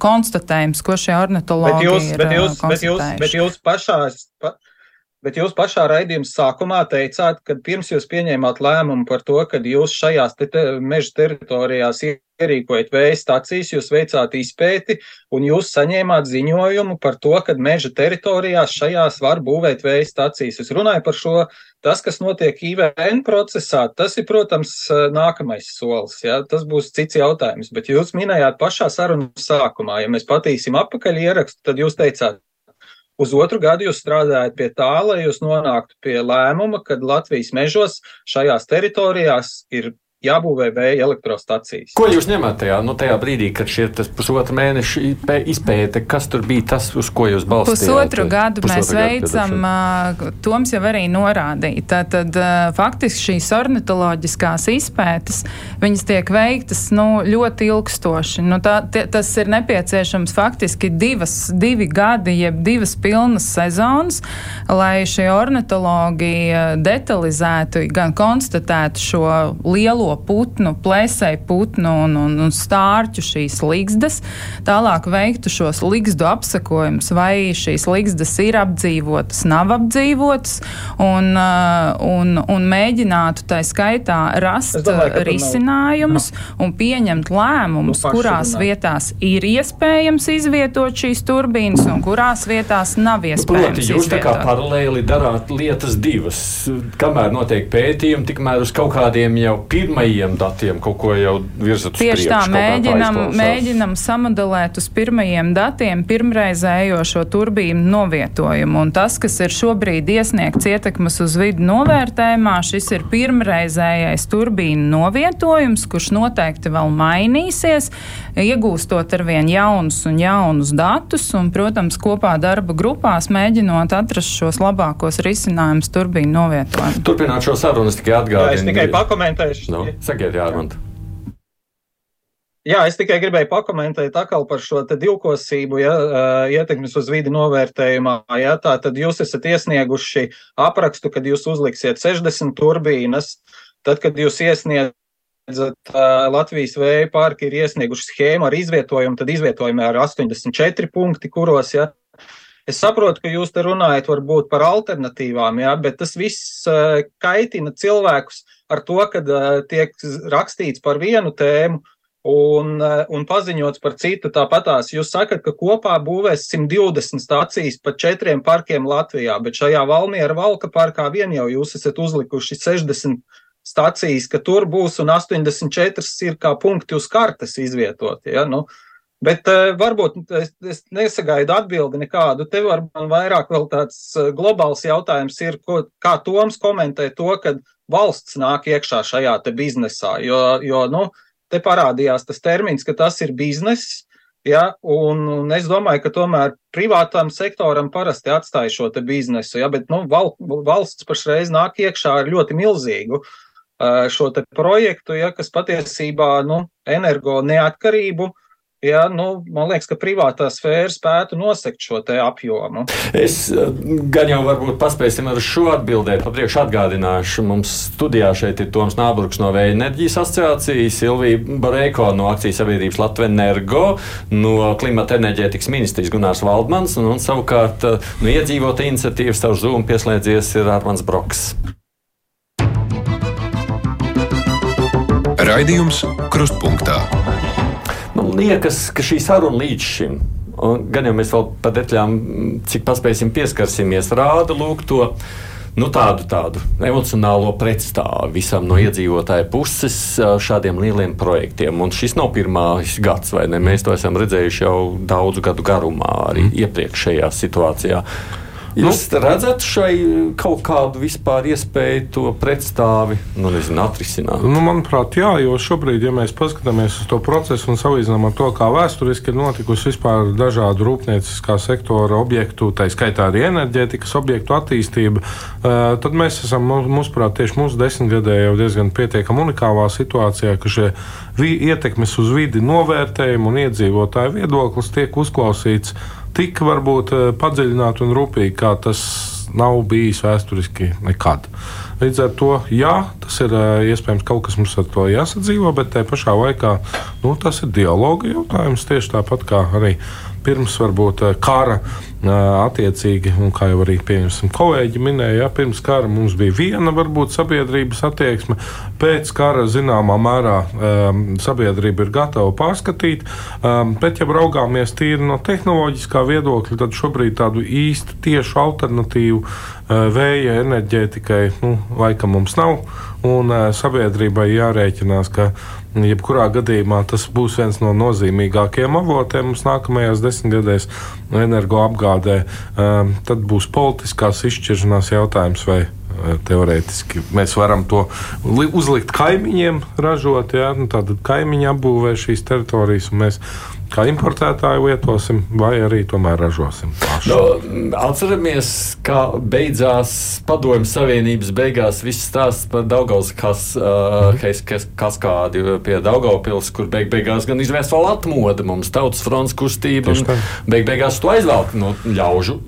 konstatējumus, ko šie ornitologi bet jūs, ir bet jūs, bet jūs, bet jūs pašās, pa, Bet jūs pašā raidījuma sākumā teicāt, ka pirms jūs pieņēmāt lēmumu par to, ka jūs šajās te te meža teritorijās ierīkojat vēja stacijas, jūs veicāt izpēti un jūs saņēmāt ziņojumu par to, ka meža teritorijās šajās var būvēt vēja stacijas. Es runāju par šo, tas, kas notiek IVN procesā, tas ir, protams, nākamais solis, ja? tas būs cits jautājums, bet jūs minējāt pašā sarunas sākumā, ja mēs patīsim apakaļ ierakstu, tad jūs teicāt, Uz otru gadu jūs strādājat pie tā, lai jūs nonāktu pie lēmuma, kad Latvijas mežos šajās teritorijās ir jābūvē vēja elektrostacijas. Ko jūs ņemat tajā, nu, tajā brīdī, kad šie pusotra mēneša izpēte, kas tur bija tas, uz ko jūs balstījāt? Pusotru gadu pusotru mēs veicam, Toms jau arī norādīja. Tātad faktiski šīs ornitoloģiskās izpētes, viņas tiek veiktas nu, ļoti ilgstoši. Nu, tā, tie, tas ir nepieciešams faktiski divas, divi gadi, jeb divas pilnas sezonas, lai šie ornitologi detalizētu, gan konstatētu šo lielo putnu, plēsēju putnu un, un, un stārķu šīs ligzdas, tālāk veiktu šos ligzdu apsakojumus, vai šīs ligzdas ir apdzīvotas, nav apdzīvotas, un, uh, un, un mēģinātu tā skaitā rast domāju, risinājumus no. un pieņemt lēmumus, nu, kurās runāt. vietās ir iespējams izvietot šīs turbīnas un kurās vietās nav nu, iespējams. Proti, jūs tā kā paralēli darāt lietas divas. Kamēr notiek pētījumi, tikmēr uz kaut kādiem jau pirmiem pirmajiem datiem kaut ko jau virzat uz Tieši priekšu. tā, mēģinam, mēģinam samodelēt uz pirmajiem datiem pirmreizējošo turbīnu novietojumu. Un tas, kas ir šobrīd iesniegts ietekmes uz vidu novērtējumā, šis ir pirmreizējais turbīnu novietojums, kurš noteikti vēl mainīsies, iegūstot arvien jaunus un jaunus datus un, protams, kopā darba grupās mēģinot atrast šos labākos risinājumus turbīnu novietojumu. Turpināt šo sarunu, es tikai atgādinu. Jā, es tikai pakomentēšu. Nu, sakiet, Jārmant. Jā, es tikai gribēju pakomentēt atkal par šo divkosību, ja, ietekmes uz vidi novērtējumā. Ja, tā tad jūs esat iesnieguši aprakstu, kad jūs uzliksiet 60 turbīnas, tad, kad jūs iesniedzat Latvijas vēja parki ir iesnieguši schēmu ar izvietojumu, tad izvietojumi ar 84 punkti, kuros, ja, Es saprotu, ka jūs te runājat varbūt par alternatīvām, jā, bet tas viss kaitina cilvēkus ar to, ka tiek rakstīts par vienu tēmu un, un paziņots par citu. Tāpatās jūs sakat, ka kopā būvēs 120 stācijas pa četriem parkiem Latvijā, bet šajā Valmiera valka parkā vien jau jūs esat uzlikuši 60 stācijas, ka tur būs un 84 ir kā punkti uz kartes izvietoti. Ja? Nu, uh, Bet uh, varbūt es, es nesagaidu atbildi nekādu. Te varbūt vairāk vēl tāds uh, globāls jautājums ir, ko, kā Toms komentē to, ka valsts nāk iekšā šajā biznesā, jo, jo nu, te parādījās tas termins, ka tas ir bizness. Ja, un, un es domāju, ka tomēr privātam sektoram parasti atstāja šo biznesu, ja, bet nu, val, valsts pašreiz nāk iekšā ar ļoti milzīgu šo projektu, ja, kas patiesībā nu, energo neatkarību uh, Ja, nu, man liekas, ka privātā sfēra spētu nosekt šo apjomu. Es eh, gan jau varbūt paspēsim ar šo atbildēt. Papriekš atgādināšu, mums studijā šeit ir Toms Nāburgs no Vēja enerģijas asociācijas, Silvija Bareiko no akcijas sabiedrības Latvijas Energo, no klimata enerģētikas ministrijas Gunārs Valdmans un, un savukārt eh, no iedzīvota iniciatīvas caur Zoom pieslēdzies ir Armans Broks. Raidījums Krustpunktā liekas, ka šī saruna līdz šim, gan jau mēs vēl par detaļām, cik paspēsim pieskarsimies, rāda lūk to. Nu, tādu, tādu emocionālo pretstāvu visam no iedzīvotāju puses šādiem lieliem projektiem. Un šis nav pirmais gads, vai ne? Mēs to esam redzējuši jau daudzu gadu garumā, arī mm. iepriekšējā situācijā. Jūs nu, redzat šai kaut kādu vispār iespēju to pretstāvi nu, nezinu, atrisināt? Nu, manuprāt, jā, jo šobrīd, ja mēs paskatāmies uz to procesu un salīdzinām ar to, kā vēsturiski ir notikusi vispār dažādu rūpnieciskā sektora objektu, tā skaitā arī enerģētikas objektu attīstība, tad mēs esam, mūsuprāt, tieši mūsu desmitgadē jau diezgan pietiekami unikālā situācijā, ka šie ietekmes uz vidi novērtējumi un iedzīvotāju viedoklis tiek uzklausīts tik varbūt eh, padziļināti un rūpīgi, kā tas nav bijis vēsturiski nekad. Līdz ar to, jā, tas ir eh, iespējams kaut kas mums ar to jāsadzīvo, bet tajā pašā laikā nu, tas ir dialoga jautājums tieši tāpat kā arī pirms varbūt eh, kara attiecīgi, kā jau arī kolēģi minēja, ja, pirms kara mums bija viena varbūt sabiedrības attieksme, pēc kara zināmā mērā um, sabiedrība ir gatava pārskatīt, um, bet ja raugāmies tīri no tehnoloģiskā viedokļa, tad šobrīd tādu īstu tiešu alternatīvu uh, vēja enerģētikai nu, laikam mums nav, un uh, sabiedrībai jārēķinās, ka Jebkurā gadījumā tas būs viens no nozīmīgākajiem avotiem mums nākamajās desmitgadēs energoapgādē. Um, tad būs politiskās izšķiršanās jautājums, vai teorētiski mēs varam to uzlikt kaimiņiem, ražot. Ja? Nu, Tātad kaimiņi apbūvē šīs teritorijas, un mēs kā importētāju lietosim, vai arī tomēr ražosim paši. No, atceramies, kā beidzās Padomju Savienības beigās viss stāsts par Daugavas kas, uh, kas, kas, kaskādi pie Daugavpils, kur beig beigās gan izvērst vēl atmoda mums tautas fronts kustība. Beig beigās to aizvelk no ļaužu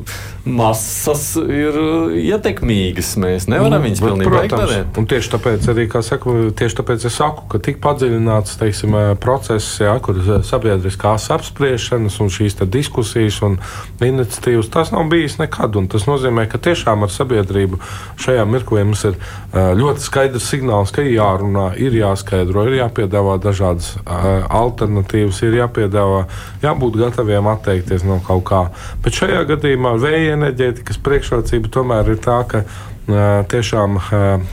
masas ir ietekmīgas. Mēs nevaram viņus pilnībā ignorēt. Tieši tāpēc arī, saku, tieši tāpēc es saku, ka tik padziļināts teiksim, process, jā, kur sabiedriskās apspriešanas un šīs diskusijas un iniciatīvas, tas nav bijis nekad. Tas nozīmē, ka tiešām ar sabiedrību šajā mirklī mums ir ļoti skaidrs signāls, ka ir jārunā, ir jāskaidro, ir jāpiedāvā dažādas alternatīvas, ir jāpiedāvā, jābūt gataviem atteikties no kaut kā. Bet šajā gadījumā vēja enerģētikas priekšrocība tomēr ir tā, ka tiešām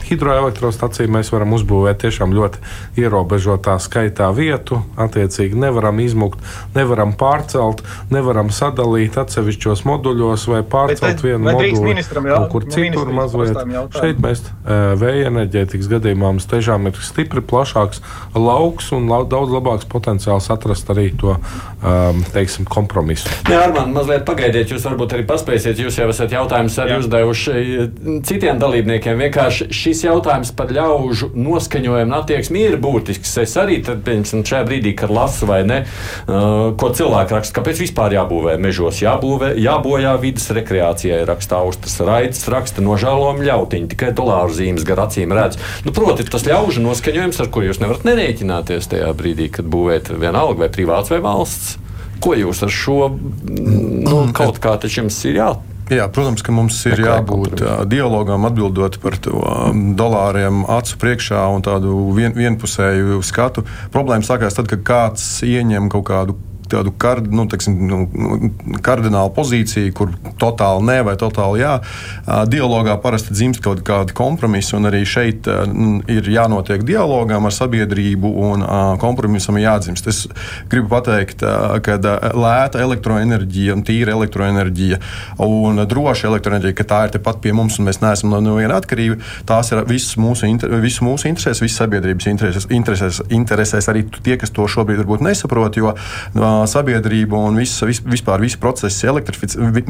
hidroelektrostaciju mēs varam uzbūvēt tiešām ļoti ierobežotā skaitā vietu. Attiecīgi nevaram izmukt, nevaram pārcelt, nevaram sadalīt atsevišķos moduļos vai pārcelt bet, vienu bet, moduli kaut kur citur mazliet. Šeit mēs vēja enerģētikas gadījumā mums tiešām ir stipri plašāks lauks un daudz labāks potenciāls atrast arī to teiksim, kompromisu. Jā, Armand, mazliet pagaidiet, jūs varbūt arī paspēsiet, jūs jau esat jautājumus arī uzdevuši citiem dalībniekiem. Vienkārši šis jautājums par ļaužu noskaņojumu un attieksmi ir būtisks. Es arī tad, piemēram, šajā brīdī, kad lasu vai ne, uh, ko cilvēki raksta, kāpēc vispār jābūvē mežos, jābūvē, jābojā vidas rekreācijai, raksta Austras raids, raksta nožēlojumi ļautiņi, tikai dolāru zīmes gar acīm redz. Nu, proti, tas ļaužu noskaņojums, ar ko jūs nevarat nerēķināties tajā brīdī, kad būvēt vienalga vai privāts vai valsts. Ko jūs ar šo nu, kaut kā taču jums ir jāatcerās? Jā, protams, ka mums ir jābūt dialogam, atbildot par to dolāriem acu priekšā un tādu vien, vienpusēju skatu. Problēma sākās tad, kad kāds ieņem kaut kādu tādu kard, nu, teksim, nu, kardinālu pozīciju, kur totāli nē vai totāli jā. Dialogā parasti dzimst kaut kādi kompromisi, un arī šeit ir jānotiek dialogam ar sabiedrību, un kompromisam jādzimst. Es gribu pateikt, ka lēta elektroenerģija tīra elektroenerģija un droša elektroenerģija, ka tā ir tepat pie mums, un mēs neesam no viena atkarība, tās ir visas mūsu, inter, visu mūsu interesēs, visas sabiedrības interesēs, interesēs, interesēs arī tie, kas to šobrīd varbūt nesaprot, jo no, sabiedrība un viss, vis, vispār visi procesi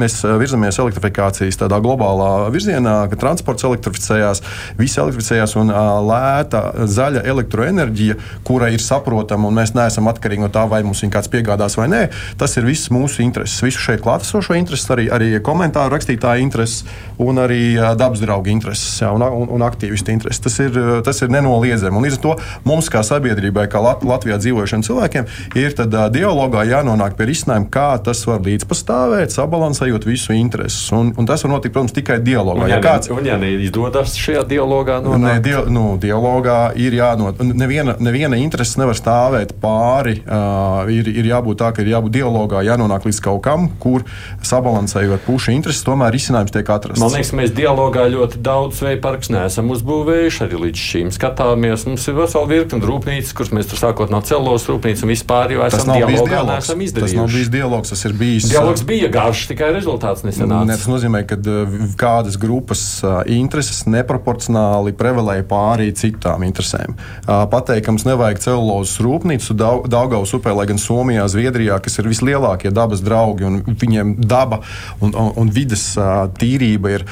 mēs virzamies elektrifikācijas tādā globālā virzienā, ka transports elektrificējās, viss elektrificējās un lēta zaļa elektroenerģija, kura ir saprotama un mēs neesam atkarīgi no tā, vai mums viņa kāds piegādās vai nē. Tas ir viss mūsu intereses, visu šeit klātesošo intereses, arī, arī komentāru rakstītāju intereses un arī dabas draugu intereses jā, un, un, un aktīvistu intereses. Tas ir, tas ir nenoliedzami. Un līdz ar to mums, kā sabiedrībai, kā Latvijā dzīvojušiem cilvēkiem, ir tad, dialogā dialogā jānonāk pie risinājuma, kā tas var līdzpastāvēt, sabalansējot visu intereses. Un, un tas var notikt, protams, tikai dialogā. Un, ja, ja kāds un, ja neizdodas šajā dialogā, nonāk... ne, dia, nu, dialogā ir jānot. Neviena, neviena interese nevar stāvēt pāri. Uh, ir, ir jābūt tā, ka ir jābūt dialogā, jānonāk līdz kaut kam, kur sabalansējot pušu intereses, tomēr risinājums tiek atrasts. Man liekas, mēs dialogā ļoti daudz vēja parks neesam uzbūvējuši arī līdz šīm skatāmies. Mums ir vesela virkne rūpnīcas, kuras mēs tur sākot no celos rūpnīcas un vispār jau esam dialogā izdarījuši. Tas nav bijis dialogs, tas ir bijis. Dialogs bija garš, tikai rezultāts nesenāca. Ne, tas nozīmē, ka kādas grupas intereses neproporcionāli prevalēja pārī citām interesēm. Pateikt, ka mums nevajag celulozes rūpnīcu Daugavas upē, lai gan Somijā, Zviedrijā, kas ir vislielākie dabas draugi, un viņiem daba un, un, un vidas tīrība ir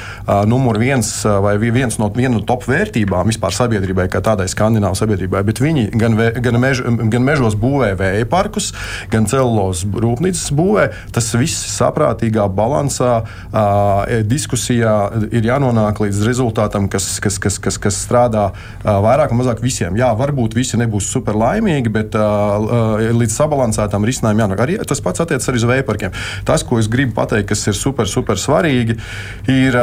numur viens vai viens no, viena no top vērtībām vispār sabiedrībai, kā tādai skandināvu sabiedrībai. Bet viņi gan, vē, gan, mež, gan mežos būvē vēja parkus, gan celulozes rūpnīcas būvē. Tas viss saprātīgā balansā, uh, diskusijā ir jānonāk līdz rezultātam, kas, kas, kas, kas, kas strādā vairāk vai mazāk visiem. Jā, varbūt visi nebūs super laimīgi, bet uh, līdz sabalansētam risinājumam jānāk. Arī tas pats attiecas arī uz vējparkiem. Tas, ko es gribu pateikt, kas ir super, super svarīgi, ir,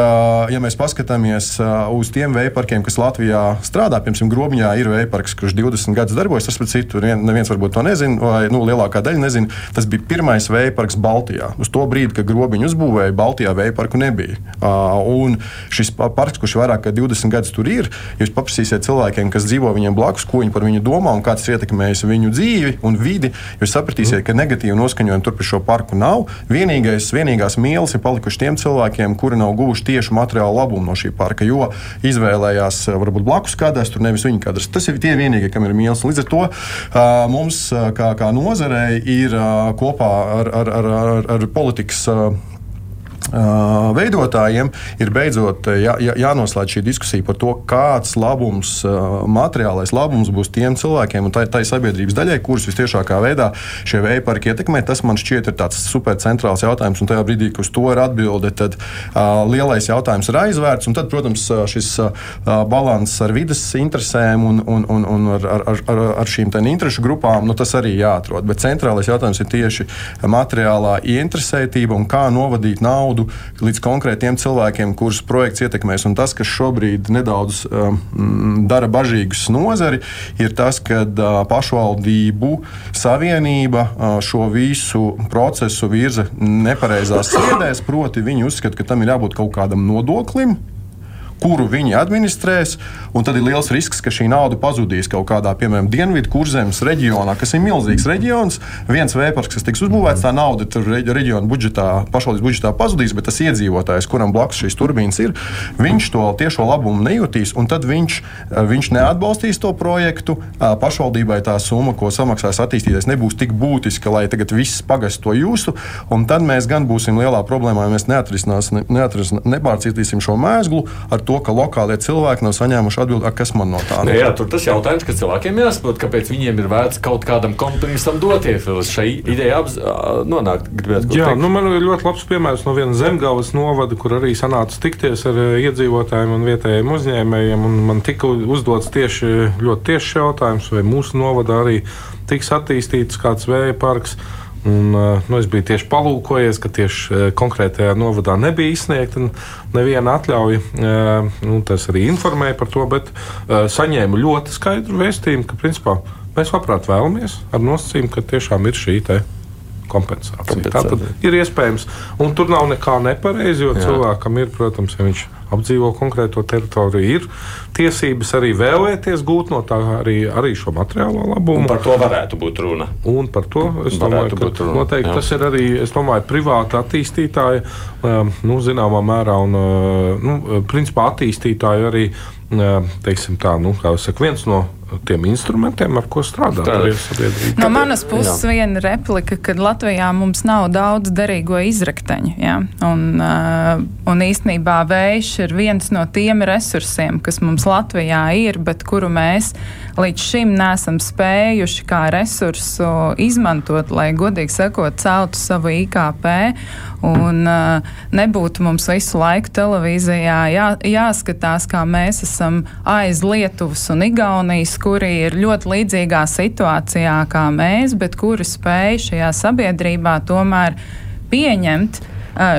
ja mēs paskatāmies uz tiem vējparkiem, kas Latvijā strādā, piemēram, Grobiņā ir vējparks, kurš 20 gadus darbojas, tas pats citur, neviens varbūt to nezina, vai nu, lielākā daļa nezina nezina, tas bija pirmais vēja parks Baltijā. Uz to brīdi, kad grobiņu uzbūvēja, Baltijā vēja parku nebija. Un šis parks, kurš vairāk kā 20 gadus tur ir, jūs paprasīsiet cilvēkiem, kas dzīvo viņiem blakus, ko viņi par viņu domā un kāds ir ietekmējis viņu dzīvi un vidi, jūs sapratīsiet, ka negatīvu noskaņojumu tur pie šo parku nav. Vienīgais, vienīgās mīlas ir palikušas tiem cilvēkiem, kuri nav guvuši tiešu materiālu labumu no šī parka, jo izvēlējās varbūt blakus kādās, tur nevis viņa kadrs. Tas ir tie vienīgie, kam ir mīlas. Līdz ar to mums, kā, kā nozarei, ir kopā ar, ar, ar, ar, ar politikas veidotājiem ir beidzot jā, jā, jānoslēdz šī diskusija par to, kāds labums, materiālais labums būs tiem cilvēkiem un tai, tai sabiedrības daļai, kurus visciešākā veidā šie vēja parki ietekmē. Tas man šķiet ir tāds supercentrāls jautājums, un tajā brīdī, kad uz to ir atbilde, tad uh, lielais jautājums ir aizvērts. Tad, protams, šis uh, balanss ar vidas interesēm un, un, un, un ar, ar, ar, ar šīm interešu grupām, nu, tas arī jāatrod. Bet centrālais jautājums ir tieši materiālā ieinteresētība un kā novadīt naudu naudu līdz konkrētiem cilvēkiem, kurus projekts ietekmēs. Un tas, kas šobrīd nedaudz um, dara bažīgus nozari, ir tas, ka uh, pašvaldību savienība uh, šo visu procesu virza nepareizās sliedēs. Proti, viņi uzskata, ka tam ir jābūt kaut kādam nodoklim, kuru viņi administrēs. Tad ir liels risks, ka šī nauda pazudīs kaut kādā, piemēram, Dienvidu kurzemes reģionā, kas ir milzīgs reģions. Viens vējparks, kas tiks uzbūvēts, tā nauda tur reģiona budžetā, pašvaldības budžetā pazudīs, bet tas iedzīvotājs, kuram blakus šīs turbīnas ir, viņš to tiešo labumu nejutīs, un tad viņš, viņš neatbalstīs to projektu. Pašvaldībai tā summa, ko samaksās attīstītājs, nebūs tik būtiska, lai tagad viss pagasts to jūsu. Tad mēs gan būsim lielā problēmā, ja mēs neatrisināsim, neatrisinās, nepārcītīsim šo mēslu ar to, ka lokālie cilvēki nav saņēmuši atbildi, kas man no tā ir. Jā, tur tas jautājums, kas cilvēkiem jāsaprot, kāpēc viņiem ir vērts kaut kādam kompromisam doties uz šai idejai nonākt. Jā, teikt. nu man ir ļoti labs piemērs no vienas zemgājas novada, kur arī sanāca tikties ar iedzīvotājiem un vietējiem uzņēmējiem. Man tika uzdots tieši ļoti tiešs jautājums, vai mūsu novadā arī tiks attīstīts kāds vēja parks. Un, nu, es biju tieši palūkojies, ka tieši konkrētajā novadā nebija izsniegta neviena atļauja. Nu, tas arī informēja par to, bet saņēmu ļoti skaidru vēstījumu, ka principā mēs labprāt vēlamies ar nosacījumu, ka tiešām ir šī kompensācija. kompensācija. Tā tad ir iespējams, un tur nav nekā nepareizi, jo Jā. cilvēkam ir, protams, ja viņš ir apdzīvo konkrēto teritoriju, ir tiesības arī vēlēties gūt no tā arī, arī šo materiālo labumu. Un par to varētu būt runa. Un par to es domāju, ka noteikti jā. tas ir arī domāju, privāta attīstītāja, um, nu, zināmā mērā, un uh, nu, principā attīstītāju arī teiksim, tā, nu, saka, viens no tiem instrumentiem, ar ko strādāt ar sabiedrību. No manas puses jā. viena replika, ka Latvijā mums nav daudz derīgo izrakteņu. Ja? Un, un īstenībā vējš ir viens no tiem resursiem, kas mums Latvijā ir, bet kuru mēs līdz šim nesam spējuši kā resursu izmantot, lai godīgi sakot, celtu savu IKP. Un uh, nebūtu mums visu laiku televīzijā jā, jāskatās, kā mēs esam aiz Lietuvas un Igaunijas, kuri ir ļoti līdzīgā situācijā kā mēs, bet kuri spēj šajā sabiedrībā tomēr pieņemt uh,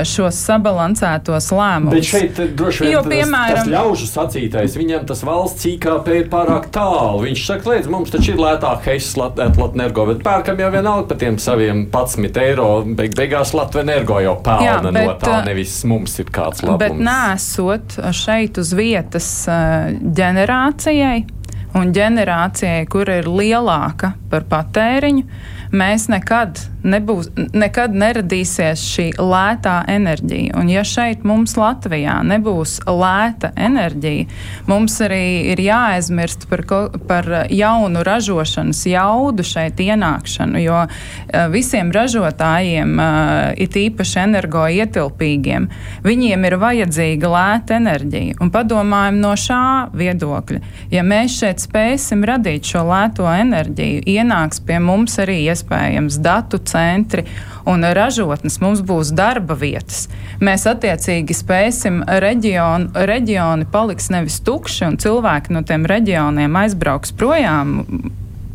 šos sabalansētos lēmumus. Bet šeit droši vien jo, piemēram, tas ļaužu sacītais, viņam tas valsts IKP ir pārāk tālu. Viņš saka, lēdz, mums taču ir lētāk Heiss Latvenergo, bet pērkam jau vienalga par tiem saviem 11 eiro. Beig beigās Latvenergo jau pelna no tā, nevis mums ir kāds labums. Bet nesot šeit uz vietas ģenerācijai un ģenerācijai, kur ir lielāka par patēriņu, mēs nekad nebūs, nekad neradīsies šī lētā enerģija. Un ja šeit mums Latvijā nebūs lēta enerģija, mums arī ir jāaizmirst par, par jaunu ražošanas jaudu šeit ienākšanu, jo eh, visiem ražotājiem, eh, it īpaši energoietilpīgiem, viņiem ir vajadzīga lēta enerģija. Un padomājam no šā viedokļa. Ja mēs šeit spēsim radīt šo lēto enerģiju, ienāks pie mums arī iespējams datu centri un ražotnes, mums būs darba vietas. Mēs attiecīgi spēsim, reģionu, reģioni paliks nevis tukši, un cilvēki no tiem reģioniem aizbrauks projām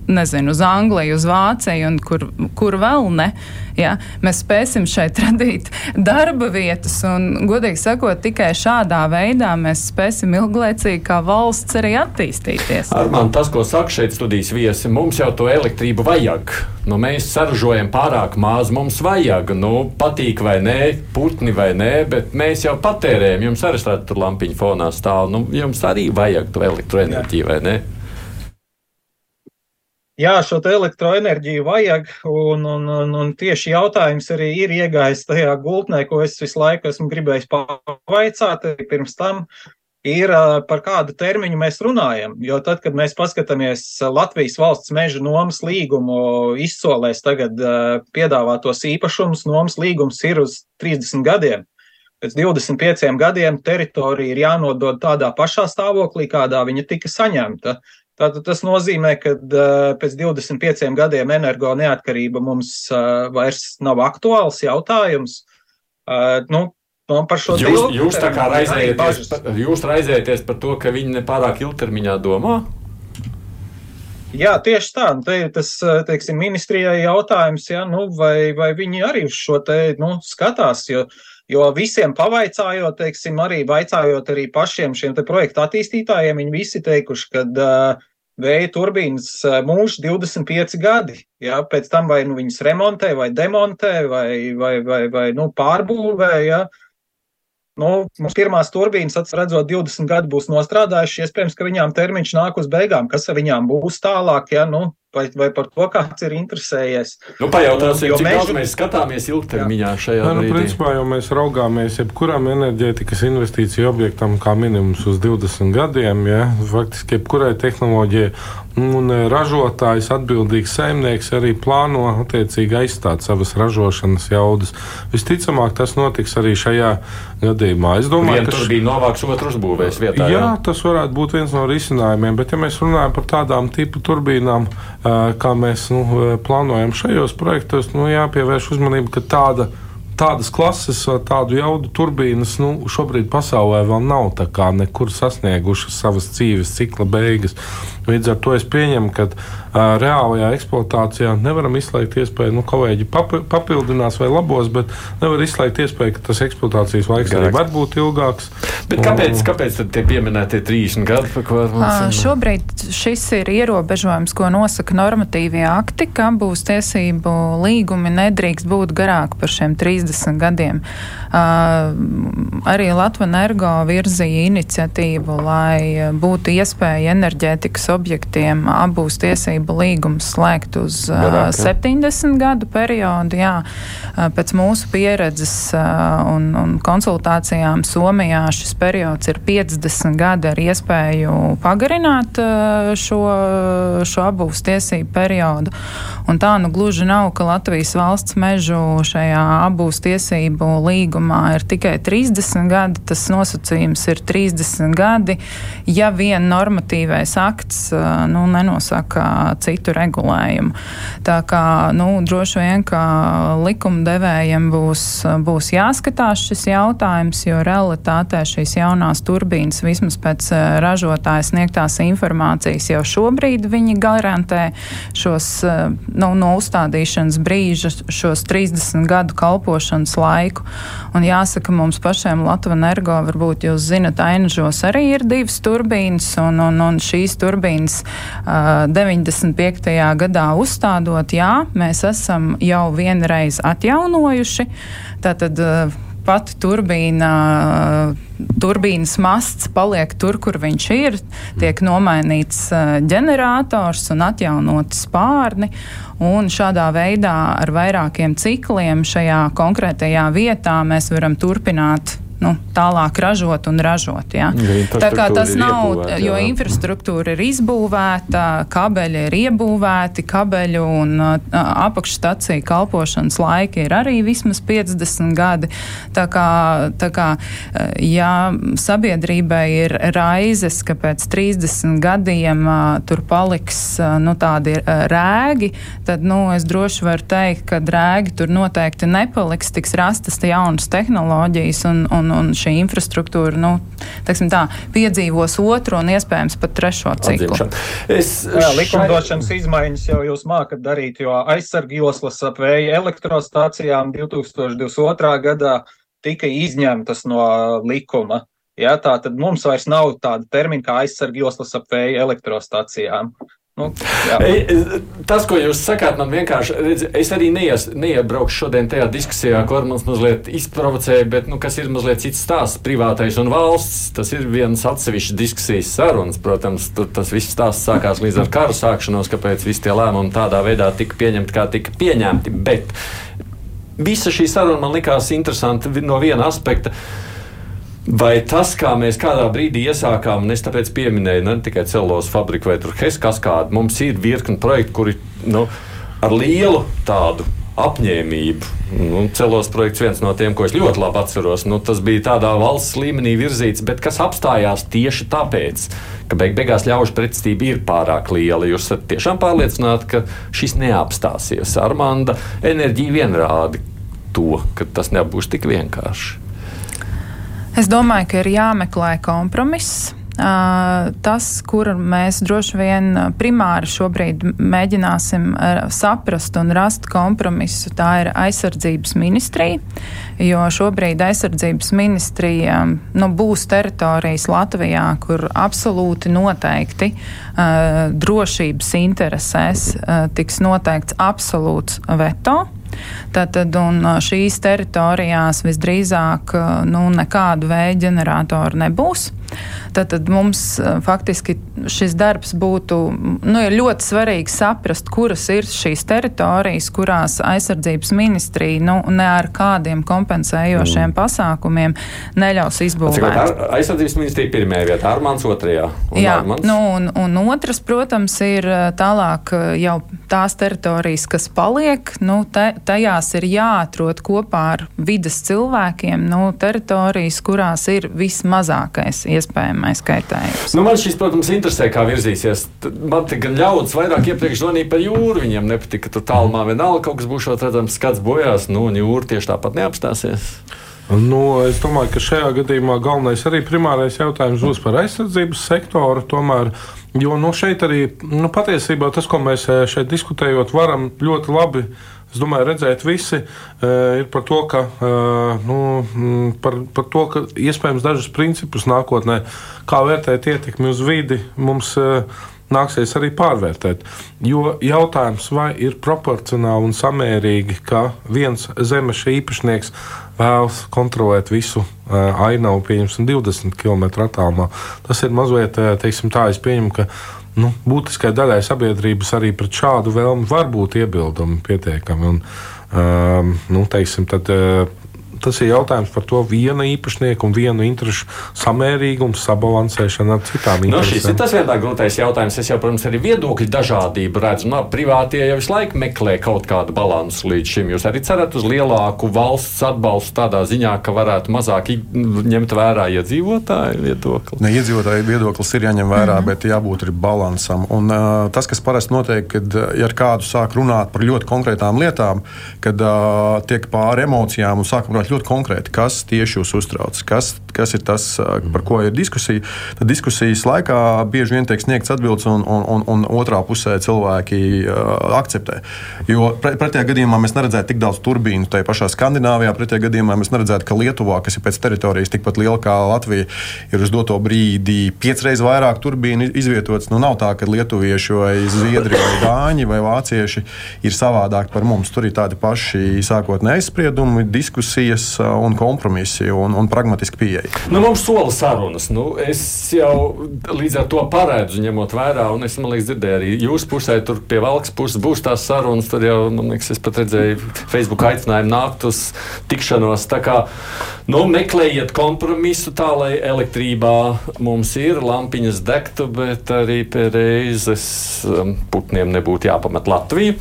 nezinu, uz Angliju, uz Vāciju un kur, kur vēl ne. Ja? Mēs spēsim šeit (laughs) radīt darba vietas, un, godīgi sakot, tikai šādā veidā mēs spēsim ilglaicīgi kā valsts arī attīstīties. Armān, tas, ko saka šeit studijas viesi, mums jau to elektrību vajag. Nu, mēs saražojam pārāk maz, mums vajag, nu, patīk vai nē, putni vai nē, bet mēs jau patērējam. Jums arī tur lampiņu fonā stāv. Nu, jums arī vajag to elektroenerģiju, vai ne? Jā, šo elektroenerģiju vajag, un, un, un, un tieši jautājums arī ir iegājis tajā gultnē, ko es visu laiku esmu gribējis pavaicāt. Pirms tam ir par kādu termiņu mēs runājam. Jo tad, kad mēs paskatāmies Latvijas valsts meža nomas līgumu izsolēs tagad piedāvātos īpašumus, nomas līgums ir uz 30 gadiem. Pēc 25 gadiem teritorija ir jānodod tādā pašā stāvoklī, kādā viņa tika saņemta. Tātad tas nozīmē, ka uh, pēc 25 gadiem energo neatkarība mums uh, vairs nav aktuāls jautājums. Uh, nu, Man par šo jūs, jūs tā kā raizējaties, jūs raizējaties par to, ka viņi nepārāk ilgtermiņā domā? Jā, tieši tā. Nu, te ir tas, teiksim, ministrijai jautājums, ja, nu, vai, vai viņi arī uz šo te, nu, skatās, jo, jo visiem pavaicājot, teiksim, arī vaicājot arī pašiem šiem projektu attīstītājiem, viņi visi teikuši, ka uh, vēja turbīnas mūžs 25 gadi. Ja? Pēc tam vai nu viņas remontē, vai demontē, vai, vai, vai, vai nu, pārbūvē. Ja? Nu, pirmās turbīnas, redzot, 20 gadi būs nostrādājuši. Iespējams, ka viņām termiņš nāk uz beigām. Kas ar viņām būs tālāk? Ja? Nu, vai, vai par to kāds ir interesējies. Nu, pajautāsim, cik mēs... daudz mēs skatāmies ilgtermiņā šajā nu, brīdī. Principā jau mēs raugāmies jebkuram enerģētikas investīciju objektam kā minimums uz 20 gadiem. Ja? Faktiski jebkurai tehnoloģijai un e, ražotājs atbildīgs saimnieks arī plāno attiecīgi aizstāt savas ražošanas jaudas. Visticamāk, tas notiks arī šajā gadījumā. Es domāju, ka tur bija novāks otrs būvēs vietā. Jā, jā, tas varētu būt viens no risinājumiem, bet ja mēs runājam par tādām tipu turbīnām, kā mēs nu, plānojam šajos projektos, nu, jāpievērš uzmanība, ka tāda tādas klases, tādu jaudu turbīnas nu, šobrīd pasaulē vēl nav nekur sasniegušas savas dzīves cikla beigas. Līdz ar to es pieņemu, ka reālajā eksploatācijā nevaram izslēgt iespēju, nu, kolēģi papi, papildinās vai labos, bet nevar izslēgt iespēju, ka tas eksploatācijas laiks arī var būt ilgāks. Bet kāpēc, un, kāpēc tad tie pieminētie 30 gadi? Uh, šobrīd šis ir ierobežojums, ko nosaka normatīvie akti, ka būs tiesību līgumi nedrīkst būt garāk par šiem 30 gadiem. Uh, arī Latvijas energo virzīja iniciatīvu, lai būtu iespēja enerģētikas objektiem abūs tiesību līgumus slēgt uz Garāk, 70 gadu periodu. Jā, pēc mūsu pieredzes un, un konsultācijām Somijā šis periods ir 50 gadi ar iespēju pagarināt šo, šo abūs tiesību periodu. Un tā nu gluži nav, ka Latvijas valsts mežu šajā abūs tiesību līgumā ir tikai 30 gadi. Tas nosacījums ir 30 gadi, ja vien normatīvais akts nu, nenosaka citu regulējumu. Tā kā nu, droši vien, ka likumdevējiem būs, būs jāskatās šis jautājums, jo realitātē šīs jaunās turbīnas vismaz pēc ražotāja sniegtās informācijas jau šobrīd viņi garantē šos nu, no uzstādīšanas brīža, šos 30 gadu kalpošanas laiku. Un jāsaka, mums pašiem Latvijas energo varbūt jūs zinat, Ainažos arī ir divas turbīnas, un, un, un šīs turbīnas 95. gadā uzstādot, jā, mēs esam jau vienreiz atjaunojuši. Tātad pati turbīna, turbīnas masts paliek tur, kur viņš ir. Tiek nomainīts ģenerators un atjaunoti spārni. Un šādā veidā ar vairākiem cikliem šajā konkrētajā vietā mēs varam turpināt nu, tālāk ražot un ražot. Ja. Tā kā tas nav, jo jā. infrastruktūra ir izbūvēta, kabeļi ir iebūvēti, kabeļu un apakšstacija kalpošanas laiki ir arī vismaz 50 gadi. Tā kā, tā kā ja sabiedrībai ir raizes, ka pēc 30 gadiem tur paliks nu, tādi rēgi, tad nu, es droši varu teikt, ka rēgi tur noteikti nepaliks, tiks rastas jaunas tehnoloģijas un, un, un šī infrastruktūra nu, tā, piedzīvos otro un iespējams pat trešo ciklu. Es... Jā, likumdošanas izmaiņas jau jūs mākat darīt, jo aizsargjoslas ap vēja elektrostācijām 2022. gadā tika izņemtas no likuma. Ja, tā tad mums vairs nav tāda termina kā aizsargjoslas ap vēja elektrostacijām. Nu, jā. Tas, ko jūs sakāt, man vienkārši, redz, es arī neies, neiebraukšu šodien tajā diskusijā, ko mums mazliet izprovocēja, bet, nu, kas ir mazliet cits stāsts - privātais un valsts. Tas ir viens atsevišķs diskusijas sarunas. Protams, tur tas viss stāsts sākās līdz ar karu sākšanos, kāpēc visi tie lēmumi tādā veidā tika pieņemti, kā tika pieņemti. Bet visa šī saruna man likās interesanta no viena aspekta. Vai tas, kā mēs kādā brīdī iesākām, un es tāpēc pieminēju ne tikai celos fabriku vai Heskas kādu, mums ir virkni projekti, kuri nu, ar lielu tādu apņēmību. Nu, celos projekts viens no tiem, ko es ļoti labi atceros. Nu, tas bija tādā valsts līmenī virzīts, bet kas apstājās tieši tāpēc, ka beig beigās ļaužu pretestība ir pārāk liela. Jūs esat tiešām pārliecināti, ka šis neapstāsies. Armanda enerģija vien rāda to, ka tas nebūs tik vienkārši. Es domāju, ka ir jāmeklē kompromiss. Tas, kur mēs droši vien primāri šobrīd mēģināsim saprast un rast kompromisu, tā ir aizsardzības ministrija. Jo šobrīd aizsardzības ministrija nu, būs teritorijas Latvijā, kur absolūti noteikti drošības interesēs tiks noteikts absolūts veto. Tātad šīs teritorijās visdrīzāk nu, nekādu vēja ģeneratoru nebūs. Tad mums faktiski šis darbs būtu nu, ļoti svarīgi saprast, kuras ir šīs teritorijas, kurās aizsardzības ministrija nu, ne ar kādiem kompensējošiem mm. pasākumiem neļaus izbūvēt. Ar, aizsardzības ministrija pirmajā vietā, Armāns otrajā. Jā, Armans? nu, un, un otrs, protams, ir tālāk jau tās teritorijas, kas paliek, nu, te, tajās ir jāatrod kopā ar vidas cilvēkiem nu, teritorijas, kurās ir vismazākais iespējamais kaitējums. Nu, man šis, protams, interesē, kā virzīsies. Man te gan ļaudis vairāk iepriekš zvanīja par jūru. Viņiem nepatika, ka tur tālumā vienalga kaut kas būs, redzams, skats bojās, nu, un jūra tieši tāpat neapstāsies. Nu, es domāju, ka šajā gadījumā galvenais arī primārais jautājums būs par aizsardzības sektoru. Tomēr, jo nu, šeit arī nu, patiesībā tas, ko mēs eh, šeit diskutējot, varam ļoti labi es domāju, redzēt visi, uh, ir par to, ka, uh, nu, par, par to, ka iespējams dažus principus nākotnē, kā vērtēt ietekmi uz vidi, mums uh, nāksies arī pārvērtēt. Jo jautājums, vai ir proporcionāli un samērīgi, ka viens zemes īpašnieks vēlas kontrolēt visu ainavu, pieņemsim, 20 km attālumā, tas ir mazliet, teiksim, tā, es pieņemu, ka nu, būtiskai daļai sabiedrības arī pret šādu vēlmu var būt iebildumi pietiekami. Un, um, nu, teiksim, tad, uh, tas ir jautājums par to viena īpašnieka un vienu interesu samērīgumu, sabalansēšanu ar citām interesēm. Nu, šis ir tas vienā grūtais jautājums. Es jau, protams, arī viedokļu dažādību redzu. No, nu, privātie jau visu laiku meklē kaut kādu balansu līdz šim. Jūs arī cerat uz lielāku valsts atbalstu tādā ziņā, ka varētu mazāk ņemt vērā iedzīvotāju viedokli. Ne, iedzīvotāju viedoklis ir jāņem vērā, mm -hmm. bet jābūt arī balansam. Un, uh, tas, kas parasti notiek, kad ja ar kādu sāk runāt par ļoti konkrētām lietām, kad uh, tiek pāri emocijām un sāk runāt ļoti konkrēti, kas tieši jūs uztrauc, kas, kas ir tas, par ko ir diskusija. Tad diskusijas laikā bieži vien tiek sniegts atbildes, un, un, un, un otrā pusē cilvēki uh, akceptē. Jo pretējā gadījumā mēs neredzētu tik daudz turbīnu tajā pašā Skandināvijā, pretējā gadījumā mēs neredzētu, ka Lietuvā, kas ir pēc teritorijas tikpat liela kā Latvija, ir uz doto brīdi piecreiz vairāk turbīnu izvietotas. Nu, nav tā, ka lietuvieši vai zviedri vai dāņi vai vācieši ir savādāk par mums. Tur ir tādi paši sākotnēji aizspriedumi, diskusijas un kompromisi un, un pragmatiski pieeja. Nu, mums sola sarunas. Nu, es jau līdz ar to paredzu, ņemot vērā, un es liekas, dzirdēju arī jūsu pusē, tur pie valks puses būs tās sarunas. Tur jau, man liekas, es pat redzēju Facebook aicinājumu nākt uz tikšanos. Tā kā nu, meklējiet kompromisu tā, lai elektrībā mums ir lampiņas degtu, bet arī pie reizes putniem nebūtu jāpamet Latviju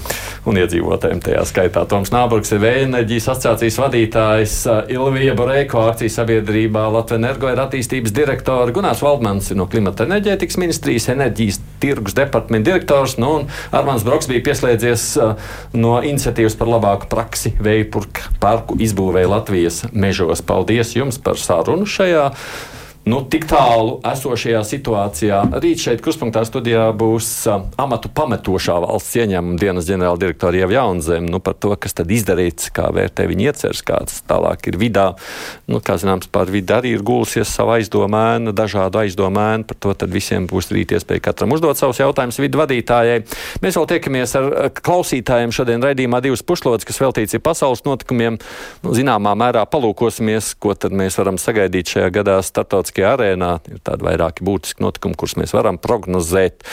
un iedzīvotājiem tajā skaitā. Toms Nāburgs ir vēja enerģijas asociācijas vadītājs. Ilvija Borēko akcijas sabiedrībā Latvijas energo ir attīstības direktora Gunārs Valdmans no klimata enerģētikas ministrijas, enerģijas tirgus departamenta direktors, nu, un Armāns Broks bija pieslēdzies no iniciatīvas par labāku praksi vēju parku izbūvēja Latvijas mežos. Paldies jums par sarunu šajā nu, tik tālu esošajā situācijā. Rīt šeit kruspunktā studijā būs uh, amatu pametošā valsts ieņēmuma dienas ģenerāldirektora Ieva Jaunzeme nu, par to, kas tad izdarīts, kā vērtē viņa ieceres, kāds tālāk ir vidā. Nu, kā zināms, par vidi arī ir gulusies savu aizdomēnu, dažādu aizdomēnu, par to tad visiem būs rīt iespēja katram uzdot savus jautājumus vidu vadītājai. Mēs vēl tiekamies ar klausītājiem šodien raidījumā divas pušlodes, kas veltīts ir pasaules notikumiem. Nu, zināmā mērā palūkosimies, ko tad mēs varam sagaidīt šajā gadā starptautiskajā starptautiskajā arēnā. Ir tādi vairāki būtiski notikumi, kurus mēs varam prognozēt.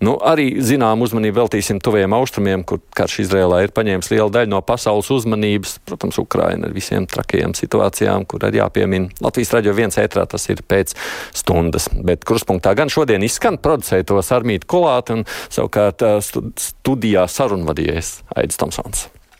Nu, arī zinām uzmanību veltīsim tuviem austrumiem, kur karš Izrēlā ir paņēmis lielu daļu no pasaules uzmanības. Protams, Ukraina ar visiem trakajiem situācijām, kur arī jāpiemina. Latvijas raidījā viens ētrā tas ir pēc stundas. Bet kruspunktā gan šodien izskan producēja to Sarmītu Kolātu un savukārt studijā sarunvadījies Aidis Tomsons.